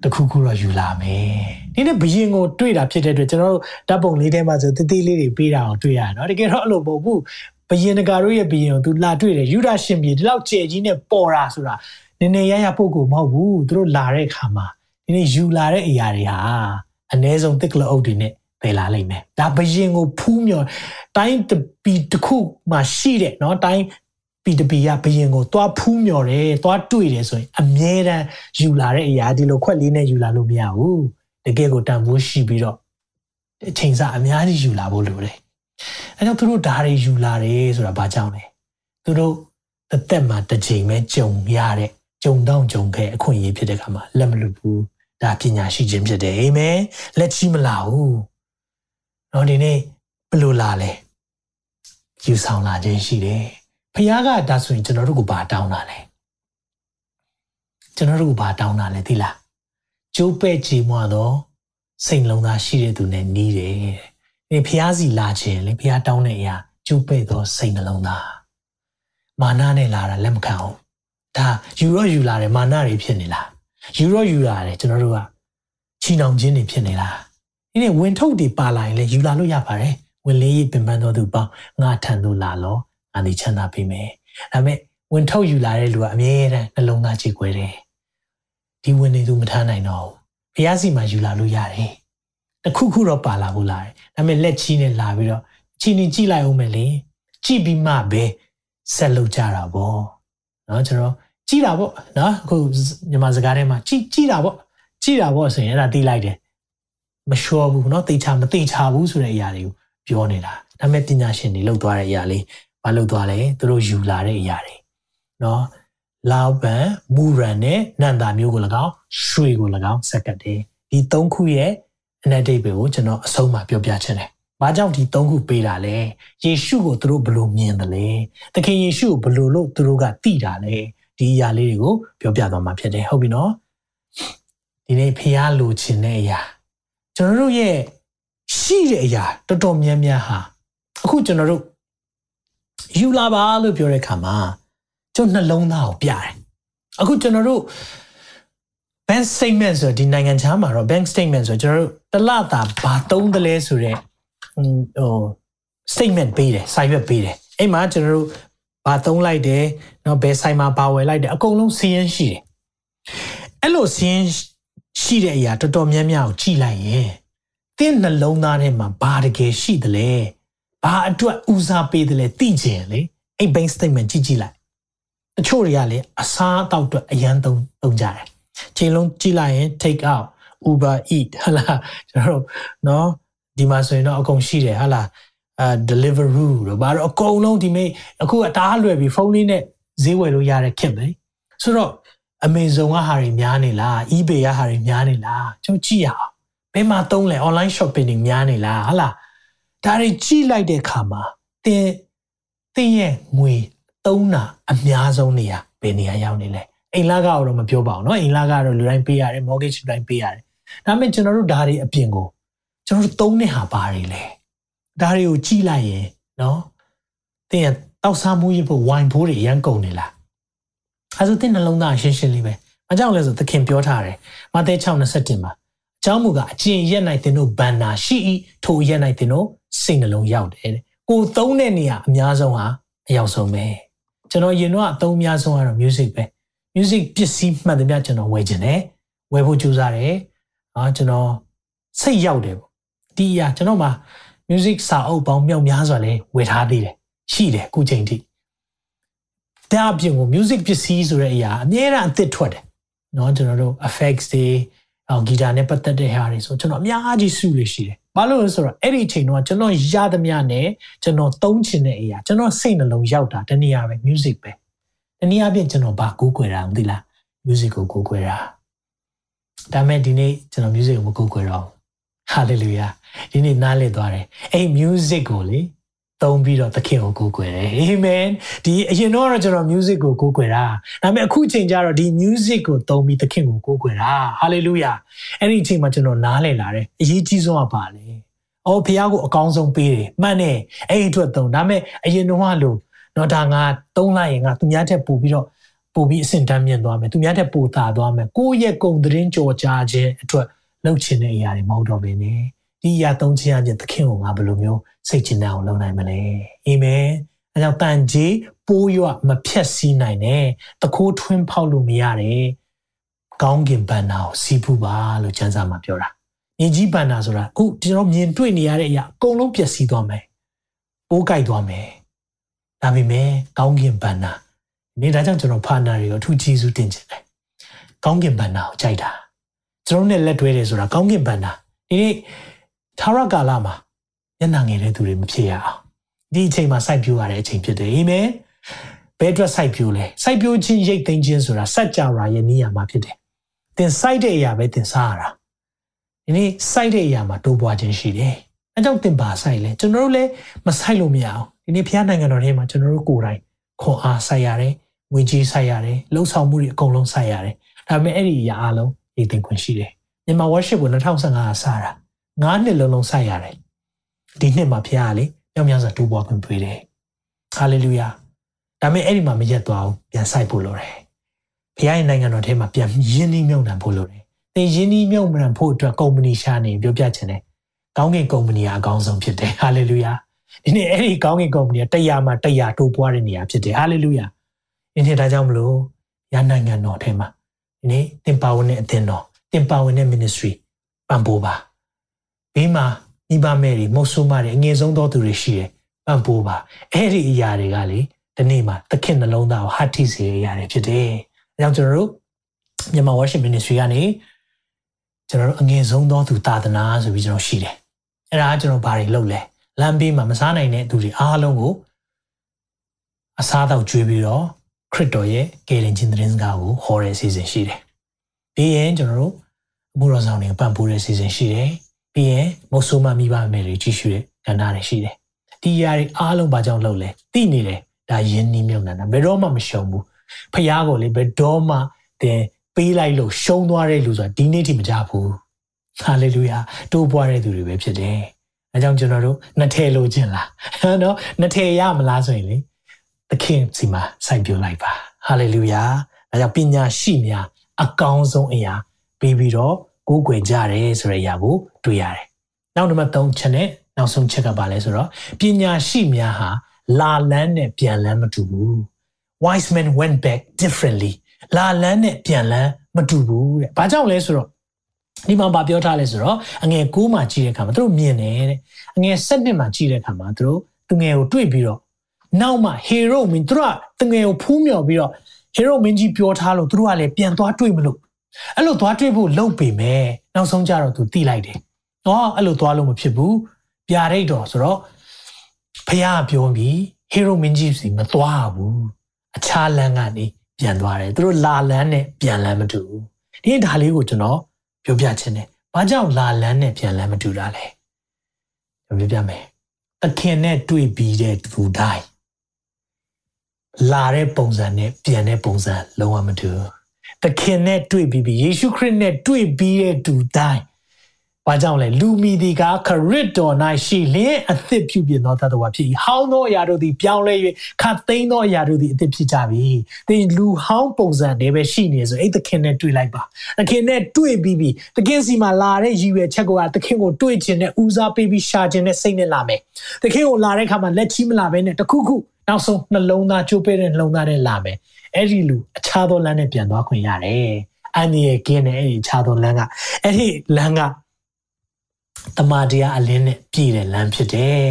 A: တခုခုတော့ယူလာမယ်ဒီနေ့ဘယင်ကိုတွေ့တာဖြစ်တဲ့အတွက်ကျွန်တော်တို့ဓာတ်ပုံလေးထဲမှာဆိုတသေးလေးတွေပေးတာအောင်တွေ့ရတယ်နော်တကယ်တော့အဲ့လိုမဟုတ်ဘူး ဘယင်တကာတို့ရဲ့ဘယင်ကိုသူလာတွေ့တယ်ယူဒရှင်ပြေဒီလောက်ကြဲကြီးနဲ့ပေါ်တာဆိုတာနည်းနည်းရရပုတ်ကိုမဟုတ်ဘူးသူတို့လာတဲ့အခါမှာဒီနေ့ယူလာတဲ့အရာတွေဟာအ ਨੇ ဆုံးတစ်ကလအုပ်တွေနဲ့ ပယ်လာလိမ့်မယ်ဒါဘယင်ကိုဖူးမြော်တိုင်းတပီတစ်ခုမှရှိတဲ့เนาะတိုင်းပီတပီကဘယင်ကိုသွားဖူးမြော်တယ်သွားတွေ့တယ်ဆိုရင်အမြဲတမ်းယူလာတဲ့အရာဒီလိုခွက်လေးနဲ့ယူလာလို့မရဘူးတကယ်ကိုတန်ဖိုးရှိပြီးတော့အချိန်စာအများကြီးယူလာဖို့လိုတယ် အဲကြောင့်သူတို့ဓာရီယူလာတယ်ဆိုတာဘာကြောင့်လဲသူတို့အသက်မှာတစ်ချိန်ပဲကြုံရတဲ့ကြုံတော့ကြုံခဲ့အခွင့်အရေးဖြစ်တဲ့အခါမှာလက်မလွတ်ဘူးဒါပညာရှိခြင်းဖြစ်တယ်အာမင်လက်ချီမလာဘူးတော့ဒီနေ့ဘယ်လိုလာလဲယူဆောင်လာခြင်းရှိတယ်ဖခင်ကဒါဆိုရင်ကျွန်တော်တို့ကိုဘာတောင်းတာလဲကျွန်တော်တို့ကိုဘာတောင်းတာလဲသိလားကျိုးပဲ့ကြည်မွားတော့စိတ်လုံးသားရှိတဲ့သူနဲ့နီးတယ် ဒီဖျားစီလာခြင်းလေဖျားတောင်းတဲ့အရာကျိုးပဲ့သောစိတ်နှလုံးသားမာနနဲ့လာတာလက်မခံအောင်ဒါယူရောယူလာတယ်မာနတွေဖြစ်နေလားယူရောယူလာတယ်ကျွန်တော်တို့ကချီနှောင်ခြင်းတွေဖြစ်နေလားဒီနေ့ဝင်ထုတ်တွေပါလာရင်လေယူလာလို့ရပါတယ်ဝင်လေးရပင်ပန်းတော်သူပေါင်းငါထံသို့လာလောငါဒီချမ်းသာပေးမယ်ဒါပေမဲ့ဝင်ထုတ်ယူလာတဲ့လူကအမြဲတမ်းနှလုံးသားကြည်ခွဲတယ်ဒီဝင်နေသူမထားနိုင်တော့ဘူးဘုရားစီမှာယူလာလို့ရတယ် တခုခုတော့ပါလာဘူးလားဒါပေမဲ့လက်ချီးနဲ့လာပြီးတော့ချီနီကြည့်လိုက်အောင်မယ်လေကြည့်ပြီးမှပဲဆက်လုပ်ကြတာပေါ့နော်ကျွန်တော်ကြည့်တာပေါ့နော်အခုမြန်မာစကားထဲမှာကြည့်ကြည့်တာပေါ့ကြည့်တာပေါ့ဆိုရင်အဲ့ဒါသိလိုက်တယ်မလျှော်ဘူးနော်သိချာမသိချာဘူးဆိုတဲ့အရာတွေကိုပြောနေတာဒါပေမဲ့ပညာရှင်တွေလောက်သွားတဲ့အရာလေးမလောက်သွားလဲသူတို့ယူလာတဲ့အရာတွေနော်လောက်ပန်မူရန်နဲ့နန္တာမျိုးကို၎င်းရွှေကို၎င်းဆက်ကတ်တယ်ဒီ၃ခုရဲ့ အနက်ဒိတ်ပဲကိုကျွန်တော်အဆုံးမှာပြောပြချင်တယ်။ဘာကြောင့်ဒီသုံးခုပေးတာလဲ။ယေရှုကိုသူတို့ဘယ်လိုမြင်တယ်လဲ။သခင်ယေရှုကိုဘယ်လိုလို့သူတို့ကသိတာလဲ။ဒီအရာလေးတွေကိုပြောပြသွားမှာဖြစ်တယ်ဟုတ်ပြီနော်။ဒီနေ့ဖះလိုချင်တဲ့အရာကျွန်တော်တို့ရဲ့ရှိတဲ့အရာတော်တော်များများဟာအခုကျွန်တော်တို့ယူလာပါလို့ပြောတဲ့အခါမှာကျွန်တော်နှလုံးသားကိုပြတယ်။အခုကျွန်တော်တို့ bank statement ဆိုဒီနိုင်ငံခြားမှာတော့ bank statement ဆိုကျွန်တော်တို့တစ်လတာဘာသုံးတယ်လဲဆိုတော့ဟို statement ပေးတယ်စာရွက်ပေးတယ်အဲ့မှာကျွန်တော်တို့ဘာသုံးလိုက်တယ်เนาะဘယ်ဆိုင်မှာဘာဝယ်လိုက်တယ်အကုန်လုံးစီးရင်ရှိတယ်အဲ့လိုစီးရင်ရှိတဲ့အရာတော်တော်များများကိုကြည့်လိုက်ရင်တင့်နှလုံးသားထဲမှာဘာတကယ်ရှိသလဲဘာအတွက်ဦးစားပေးတယ်လဲသိချင်လေအဲ့ bank statement ကြည့်ကြည့်လိုက်တချို့တွေကလည်းအစားအသောက်အတွက်အရန်သုံးသုံးကြတယ် ချိန်လုံးကြည့်လိုက်ရင် take out uber eat ဟလာကျွန်တော်တို့เนาะဒီမှာဆိုရင်တော့အကုန်ရှိတယ်ဟလာအဲ deliveroo တော့ဘာလို့အကုန်လုံးဒီမေးအခုအတားလွယ်ပြီဖုန်းလေးနဲ့ဈေးဝယ်လို့ရတဲ့ခင်ပဲဆိုတော့ Amazon ကဟာတွေများနေလား eBay ကဟာတွေများနေလားကျွန်တော်ကြည့်ရအောင်ဘယ်မှာသုံးလဲ online shopping တွေများနေလားဟလာဒါတွေကြည့်လိုက်တဲ့အခါမှာတင်တင်ရဲ့ငွေသုံးတာအများဆုံးနေရဘယ်နေရာရောက်နေလဲ အိမ်လာကတော့မပြောပါဘူးเนาะအိမ်လာကတော့လူတိုင်းပေးရတယ် mortgage လူတိုင်းပေးရတယ်ဒါပေမဲ့ကျွန်တော်တို့ဓာတ်တွေအပြင်ကိုကျွန်တော်တို့သုံးတဲ့ဟာပါတွေလဲဓာတ်တွေကိုကြည့်လိုက်ရင်เนาะတင်တောက်စားမှုရဖို့ဝိုင်ဖိုးတွေရမ်းကုန်နေလားအဲဆိုတင်နှလုံးသားရှင်းရှင်းလေးပဲအကြောင်းလဲဆိုသခင်ပြောထားတယ်မဿဲ6:27မှာအကြောင်းမူကအကျင့်ရက်၌တင်တို့ဘန္နာရှိ၏ထိုရက်၌တင်တို့စိတ်နှလုံးရောက်တယ်တဲ့ကိုသုံးတဲ့နေရာအများဆုံးဟာအရောက်ဆုံးပဲကျွန်တော်ရင်တော့အသုံးအများဆုံးကတော့ music ပဲ music ပစ္စည်းမှန်သမျှကျွန်တော်ဝယ်ခြင်းတယ်ဝယ်ဖို့ကြိုးစားတယ်အာကျွန်တော်စိတ်ရောက်တယ်ပေါ့ဒီအရာကျွန်တော်မှာ music စာအုပ်ပေါင်းမြောက်များစွာလဲဝယ်ထားသေးတယ်ရှိတယ်အခုချိန်ထိဒါအပြင်ကို music ပစ္စည်းဆိုတဲ့အရာအများအားအသစ်ထွက်တယ်เนาะကျွန်တော်တို့ effects တွေအော်ဂီတာနဲ့ပတ်သက်တဲ့ဟာတွေဆိုကျွန်တော်အများကြီးစုလို့ရှိတယ်ဘာလို့လဲဆိုတော့အဲ့ဒီအချိန်တော့ကျွန်တော်ရသမျှနဲ့ကျွန်တော်သုံးချင်တဲ့အရာကျွန်တော်စိတ်နှလုံးရောက်တာတနည်းအားပဲ music ပဲ တနည်းအားဖြင့်ကျွန်တော်ဘာကိုးကွယ်တာမသိလား music ကိုကိုးကွယ်တာဒါမဲ့ဒီနေ့ကျွန်တော် music ကိုမကိုးကွယ်တော့ hallelujah ဒီနေ့နားလည်သွားတယ်အဲ့ music ကိုလေသုံးပြီးတော့သခင်ကိုကိုးကွယ်တယ် amen ဒီအရင်တော့ကျွန်တော် music ကိုကိုးကွယ်တာဒါပေမဲ့အခုချိန်ကျတော့ဒီ music ကိုသုံးပြီးသခင်ကိုကိုးကွယ်တာ hallelujah အဲ့ဒီအချိန်မှာကျွန်တော်နားလည်လာတယ်အရေးကြီးဆုံးကပါလေအော်ဖះကိုအကောင်းဆုံးပေးတယ်မှန်တယ်အဲ့ဒီအတွက်သုံးဒါပေမဲ့အရင်တော့လို့ တော့ဒါငါသုံးလိုက်ရင်ငါသူများထက်ပိုပြီးတော့ပိုပြီးအဆင့်တန်းမြင့်သွားမယ်သူများထက်ပိုသာသွားမယ်ကိုယ့်ရဲ့ဂုံသတင်းကြော်ကြားခြင်းအတွက်လှုပ်ချင်တဲ့အရာတွေမဟုတ်တော့ဘဲနဲ့ဒီအရာသုံးခြင်းအပြင်သခင်ကိုငါဘယ်လိုမျိုးစိတ်ချမ်းသာအောင်လုပ်နိုင်မလဲအာမင်အဲကြောင့်တန်ကြီးပိုးရွမဖြက်စီးနိုင်နဲ့တကိုးထွင်းဖောက်လို့မရတယ်ကောင်းကင်ဘန်နာကိုစီးပူပါလို့ကျမ်းစာမှာပြောတာမြေကြီးပန္နာဆိုတာအခုကျွန်တော်မြင်တွေ့နေရတဲ့အရာအကုန်လုံးပျက်စီးသွားမယ်။ပိုးကြိုက်သွားမယ်။ ဒါပေမဲ့ကောင်းကင်ပန္နာဒီဒါကြောင့်ကျွန်တော်ဖာနာတွေကိုအထူးကျေးဇူးတင်ချင်တယ်။ကောင်းကင်ပန္နာကိုကြိုက်တာ။ကျွန်တော်နဲ့လက်တွဲတယ်ဆိုတာကောင်းကင်ပန္နာဒီနေ့သာရကာလမှာမျက်နှာငယ်တဲ့သူတွေမဖြစ်ရအောင်ဒီအချိန်မှာစိုက်ပျိုးရတဲ့အချိန်ဖြစ်တယ်အာမင်ဘယ်အတွက်စိုက်ပျိုးလဲစိုက်ပျိုးခြင်းရိတ်သိမ်းခြင်းဆိုတာစัจ java ရဲ့နေရာမှာဖြစ်တယ်သင်စိုက်တဲ့အရာပဲသင်စားရတာဒီနေ့စိုက်တဲ့အရာမှာတိုးပွားခြင်းရှိတယ်အဲကြောင့်သင်ပါစိုက်လဲကျွန်တော်တို့လည်းမစိုက်လို့မရအောင် ဒီနေ့ဖခင်နိုင်ငံတော်ထဲမှာကျွန်တော်တို့ကိုယ်တိုင်ခွန်အားစိုက်ရတယ်ငွေကြီးစိုက်ရတယ်လှုပ်ဆောင်မှုတွေအကုန်လုံးစိုက်ရတယ်ဒါပေမဲ့အဲ့ဒီအရာအလုံးရိတ်သိမ်းခွင့်ရှိတယ်မြန်မာ worship ကို2015ကစတာ9နှစ်လုံးလုံးစိုက်ရတယ်ဒီနှစ်မှာဖခင်ကလေမြောက်များစွာတိုးပွားခွင့်ပေးတယ်ဟာလေလုယာဒါပေမဲ့အဲ့ဒီမှာမရက်သွားဘူးပြန်စိုက်ဖို့လိုတယ်ဖခင်ရဲ့နိုင်ငံတော်ထဲမှာပြန်ရင်းနှီးမြှုပ်နှံဖို့လိုတယ်သင်ရင်းနှီးမြှုပ်နှံဖို့အတွက်ကုမ္ပဏီရှာနေပြောပြချင်တယ်ကောင်းကင်ကုမ္ပဏီကအကောင်းဆုံးဖြစ်တယ်ဟာလေလုယာ ဒီနေ့အဲ့ဒီကောင်းကင်ကုမ္ပဏီကတရားမှာတရားတိုးပွားတဲ့နေရာဖြစ်တယ်ဟာလေလုယာဒီနေ့ဒါကြောင့်မလို့ရနိုင်ငံတော်ထဲမှာဒီနေ့သင်ပါဝင်တဲ့အသင်းတော်သင်ပါဝင်တဲ့ ministry ပံ့ပိုးပါဘေးမှာမိဘမဲ့တွေမုတ်ဆိုးမတွေအငယ်ဆုံးသောသူတွေရှိတယ်ပံ့ပိုးပါအဲ့ဒီအရာတွေကလေဒီနေ့မှာသခင်နှလုံးသားကိုဟတ်ထိစေရရတယ်ဖြစ်တယ်အဲကြောင့်ကျွန်တော်တို့မြန်မာ worship ministry ကနေကျွန်တော်တို့အငယ်ဆုံးသောသူသာသနာဆိုပြီးကျွန်တော်ရှိတယ်အဲ့ဒါကကျွန်တော်ဘာတွေလုပ်လဲ လမ်းဘေးမှာမစားနိုင်တဲ့သူတွေအားလုံးကိုအစားတော့ကျွေးပြီးတော့ခရစ်တော်ရဲ့ကယ်တင်ခြင်းသတင်းစကားကိုဟောတဲ့အစီအစဉ်ရှိတယ်ပြီးရင်ကျွန်တော်တို့အမှုတော်ဆောင်တွေပံ့ပိုးတဲ့အစီအစဉ်ရှိတယ်ပြီးရင်မုတ်ဆိုးမမိဘမယ်တွေကြီးရှုတဲ့ကဏ္ဍတွေရှိတယ်ဒီຢာတွေအားလုံးဘာကြောင့်လုပ်လဲသိနေတယ်ဒါယဉ်နီးမြုပ်နှံတာဘယ်တော့မှမရှုံဘူးဖះကိုလေဘယ်တော့မှတင်ပေးလိုက်လို့ရှုံးသွားတဲ့လူဆိုတာဒီနေ့ထိမကြဘူးဟာလေလုယာတိုးပွားတဲ့သူတွေပဲဖြစ်တယ် အဲကြောင့်ကျွန်တော်တို့နှစ်ထည့်လို့ခြင်းလားနော်နှစ်ထည့်ရမလားဆိုရင်လေသခင်စီမှာစိုက်ပြလိုက်ပါဟာလေလုယာအဲကြောင့်ပညာရှိများအကောင်းဆုံးအရာပြီးပြီးတော့ကိုးကွယ်ကြတယ်ဆိုတဲ့အရာကိုတွေ့ရတယ်နောက်နံပါတ်3ချက်နဲ့နောက်ဆုံးချက်ကပါလဲဆိုတော့ပညာရှိများဟာလာလန်းနဲ့ပြန်လန်းမတူဘူး wise men went back differently လာလန်းနဲ့ပြန်လန်းမတူဘူးတဲ့ဘာကြောင့်လဲဆိုတော့ ဒီမှာဗာပြောထားလဲဆိုတော့အငယ်6မှာကြည့်တဲ့အခါမှာသူတို့မြင်တယ်တဲ့အငယ်7မှာကြည့်တဲ့အခါမှာသူတို့သူငယ်ကိုတွေ့ပြီးတော့နောက်မှဟေရိုမင်းသူတို့ကသူငယ်ကိုဖူးမြော်ပြီးတော့ဟေရိုမင်းကြီးပြောထားလို့သူတို့ကလည်းပြန်သွားတွေ့မလို့အဲ့လိုသွားတွေ့ဖို့လုပ်ပေမဲ့နောက်ဆုံးကြတော့သူတိလိုက်တယ်။နော်အဲ့လိုသွားလို့မဖြစ်ဘူး။ပြာရိတ်တော်ဆိုတော့ဖះပြောပြီးဟေရိုမင်းကြီးစီမသွားဘူး။အခြားလမ်းကနေပြန်သွားတယ်။သူတို့လာလန်းနဲ့ပြန်လန်းမတူဘူး။ဒီဒါလေးကိုကျွန်တော် ပြောပြချင်တယ်။ဘာကြောင့်လာလန်းနဲ့ပြန်လန်းမတူတာလဲ။ပြောပြမယ်။သခင်နဲ့တွေ့ပြီးတဲ့သူတိုင်းလာတဲ့ပုံစံနဲ့ပြန်တဲ့ပုံစံလုံးဝမတူဘူး။သခင်နဲ့တွေ့ပြီးပြီယေရှုခရစ်နဲ့တွေ့ပြီးတဲ့သူတိုင်း ဘာကြောင့်လဲလူမီဒီကခရစ်တော်၌ရှိလျင်အသစ်ပြုပြင်သောသတ္တဝါဖြစ်၏ဟောင်းသောအရာတို့သည်ပြောင်းလဲ၍ခတ်သိမ်းသောအရာတို့သည်အသစ်ဖြစ်ကြပြီသင်လူဟောင်းပုံစံတွေပဲရှိနေဆိုအဲ့သခင်နဲ့တွေ့လိုက်ပါသခင်နဲ့တွေ့ပြီးပြီသခင်စီမှာလာတဲ့ရည်ရွယ်ချက်ကသခင်ကိုတွေ့ခြင်းနဲ့ဦးစားပေးပြီးရှာခြင်းနဲ့စိတ်နဲ့လာမယ်သခင်ကိုလာတဲ့အခါမှာလက်ချီးမလာဘဲနဲ့တခုခုနောက်ဆုံးနှလုံးသားချိုးပေးတဲ့နှလုံးသားနဲ့လာမယ်အဲ့ဒီလူအခြားသောလမ်းနဲ့ပြန်သွားခွင့်ရတယ်အန်ဒီရဲ့ကင်းတဲ့အဲ့ဒီအခြားသောလမ်းကအဲ့ဒီလမ်းက တမာတရားအလင်းနဲ့ပြည့်တဲ့လမ်းဖြစ်တယ်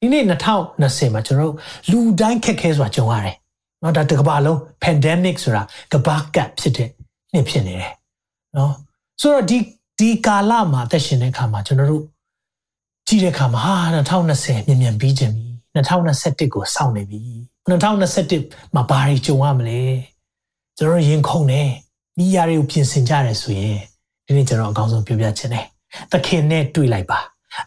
A: ဒီနေ့2020မှာကျွန်တော်တို့လူတိုင်းခက်ခဲစွာကြုံရတယ်နော်ဒါတကဘာလုံး pandemic ဆိုတာကဘာကပ်ဖြစ်တဲ့နှစ်ဖြစ်နေတယ်နော်ဆိုတော့ဒီဒီကာလမှာအသက်ရှင်တဲ့အခါမှာကျွန်တော်တို့ကြည့်တဲ့အခါမှာဟာ2020မြန်မြန်ပြီးခြင်းပြီ2021ကိုစောင့်နေပြီ2021မှာဘာတွေကြုံရမလဲကျွန်တော်ရင်ခုန်နေမိယာတွေကိုပြင်ဆင်ကြတယ်ဆိုရင်ဒီနေ့ကျွန်တော်အကောင်းဆုံးပြောပြချင်တယ် သခင်နဲ့တွေ့လိုက်ပါ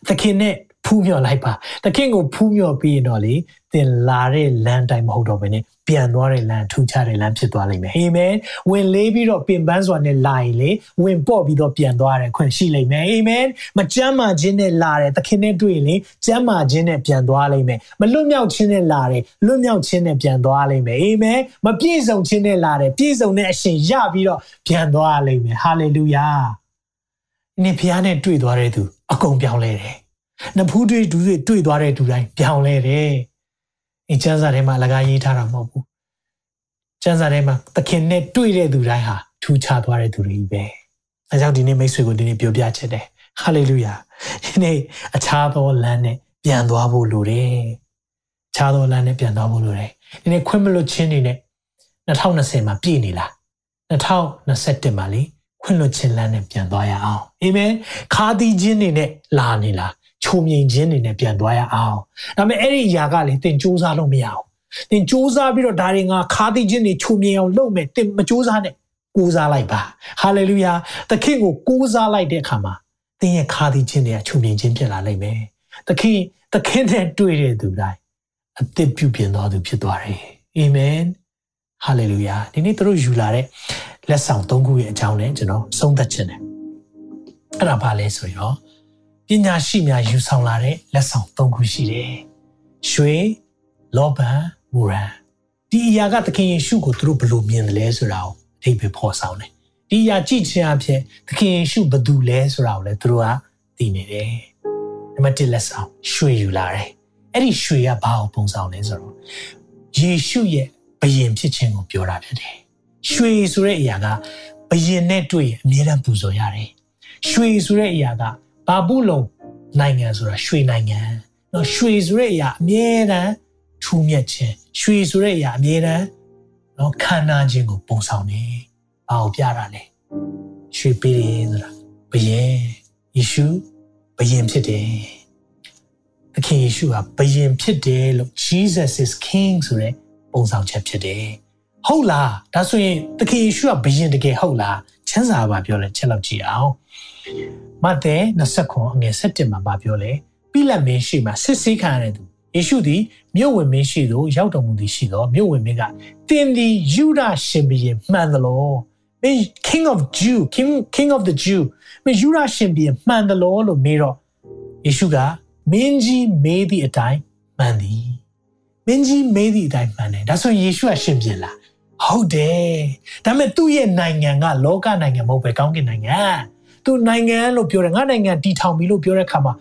A: သခင်နဲ့ဖူးမြော်လိုက်ပါသခင်ကိုဖူးမြော်ပြီးရင်တော့လေသင်လာတဲ့လမ်းတိုင်းမဟုတ်တော့ဘဲနဲ့ပြန်သွားတဲ့လမ်းထူးခြားတဲ့လမ်းဖြစ်သွားလိမ့်မယ်အာမင်ဝင်လေးပြီးတော့ပင်ပန်းစွာနဲ့လာရင်လေဝင်ပေါ့ပြီးတော့ပြန်သွားတဲ့ခွင့်ရှိလိမ့်မယ်အာမင်မကြမ်းမာခြင်းနဲ့လာတယ်သခင်နဲ့တွေ့ရင်လေကြမ်းမာခြင်းနဲ့ပြန်သွားလိမ့်မယ်မလွတ်မြောက်ခြင်းနဲ့လာတယ်လွတ်မြောက်ခြင်းနဲ့ပြန်သွားလိမ့်မယ်အာမင်မပြည့်စုံခြင်းနဲ့လာတယ်ပြည့်စုံတဲ့အရှင်ရပြီးတော့ပြန်သွားလိမ့်မယ်ဟာလေလုယာ နင်ဖျားနဲ့တွေ့သွားတဲ့သူအကုန်ပြောင်းလဲတယ်။နဖူးတွေ့ဒူးတွေတွေ့သွားတဲ့သူတိုင်းပြောင်းလဲတယ်။အင်းကျမ်းစာထဲမှာအလကားရေးထားတာမဟုတ်ဘူး။ကျမ်းစာထဲမှာသခင်နဲ့တွေ့တဲ့သူတိုင်းဟာထူးခြားသွားတဲ့သူတွေပဲ။အဲကြောင့်ဒီနေ့မိတ်ဆွေကိုဒီနေ့ပြောပြချင်တယ်ဟာလေလုယာဒီနေ့အခြားသောလမ်းနဲ့ပြန်သွားဖို့လိုတယ်အခြားသောလမ်းနဲ့ပြန်သွားဖို့လိုတယ်ဒီနေ့ခွင့်မလွတ်ခြင်းတွေနဲ့2020မှာပြည့်နေလား2021မှာလေ ခွင့်လွတ်ခြင်းလမ်းနဲ့ပြန်သွားရအောင်အာမင်ခါသီးခြင်းတွေနဲ့လာနေလားချုံမြိန်ခြင်းတွေနဲ့ပြန်သွားရအောင်ဒါပေမဲ့အဲ့ဒီຢာကလေသင်စူးစမ်းလို့မရအောင်သင်စူးစမ်းပြီးတော့ဒါတွေငါခါသီးခြင်းတွေချုံမြိန်အောင်လုပ်မယ်သင်မစူးစမ်းနဲ့ကိုးစားလိုက်ပါဟာလေလုယာသခင်ကိုကိုးစားလိုက်တဲ့အခါမှာသင်ရဲ့ခါသီးခြင်းတွေကချုံမြိန်ခြင်းဖြစ်လာလိမ့်မယ်သခင်သခင်နဲ့တွေ့တဲ့သူတိုင်းအသက်ပြုပြင်တော်သူဖြစ်သွားတယ်အာမင်ဟာလေလုယာဒီနေ့တို့ယူလာတဲ့ လက်ဆောင်၃ခုရဲ့အကြောင်းနဲ့ကျွန်တော်ဆုံးသက်ခြင်းတယ်အဲ့ဒါဘာလဲဆိုရင်ပညာရှိများယူဆောင်လာတဲ့လက်ဆောင်၃ခုရှိတယ်ရွှေလောဘန်မူရန်ဒီအရာကသခင်ယေရှုကိုသူတို့ဘယ်လိုမြင်တယ်လဲဆိုတာကိုအထိပ္ပယ်ဖော်ဆောင်တယ်ဒီအရာကြည့်ခြင်းအဖြစ်သခင်ယေရှုဘယ်သူလဲဆိုတာကိုလည်းသူတို့ကသိနေတယ်နံပါတ်1လက်ဆောင်ရွှေယူလာတယ်အဲ့ဒီရွှေကဘာကိုပုံဆောင်လဲဆိုတော့ယေရှုရဲ့ဘယင်ဖြစ်ခြင်းကိုပြောတာဖြစ်တယ် ရွှေဆိုတဲ့အရာကဘယင်နဲ့တွေ့ရင်အမြဲတမ်းပူဇော်ရတယ်ရွှေဆိုတဲ့အရာကဘာဘူးလုံးနိုင်ငံဆိုတာရွှေနိုင်ငံနော်ရွှေဆိုတဲ့အရာအမြဲတမ်းထူးမြတ်ခြင်းရွှေဆိုတဲ့အရာအမြဲတမ်းနော်ခန္ဓာခြင်းကိုပုံဆောင်နေဘာကိုပြတာလဲရွှေပေးတယ်ဆိုတာဘယင်ယေရှုဘယင်ဖြစ်တယ်သခင်ယေရှုဟာဘယင်ဖြစ်တယ်လို့ Jesus is king ဆိုတဲ့ပုံဆောင်ချက်ဖြစ်တယ် ဟုတ်လားဒါဆိုရင်သခင်ယေရှုကဘယင်တကယ်ဟုတ်လားချမ်းသာပါပြောလဲချက်လောက်ကြည့်အောင်မဿဲ29အငယ်7မှာပြောလဲပိလတ်မင်းရှိမှစစ်ဆေးခံရတဲ့သူယေရှုသည်မြို့ဝင်မင်းရှိသို့ရောက်တော်မူသည်ရှိသောမြို့ဝင်မင်းကတင်သည်ယူဒရှင်ဘုရင်မှန်သလောမင်း king of jew king king of the jew မင်းယူဒရှင်ဘုရင်မှန်သလောလို့မေးတော့ယေရှုကမင်းကြီးမေးသည့်အတိုင်းမှန်သည်မင်းကြီးမေးသည့်အတိုင်းမှန်တယ်ဒါဆိုယေရှုကရှင်ပြန်လား ဟုတ်တယ်ဒါပေမဲ့သူ့ရဲ့နိုင်ငံကလောကနိုင်ငံမဟုတ်ပဲကောင်းကင်နိုင်ငံသူနိုင်ငံလို့ပြောတယ်ငါနိုင်ငံတီထောင်ပြီလို့ပြောတဲ့အခါမှာ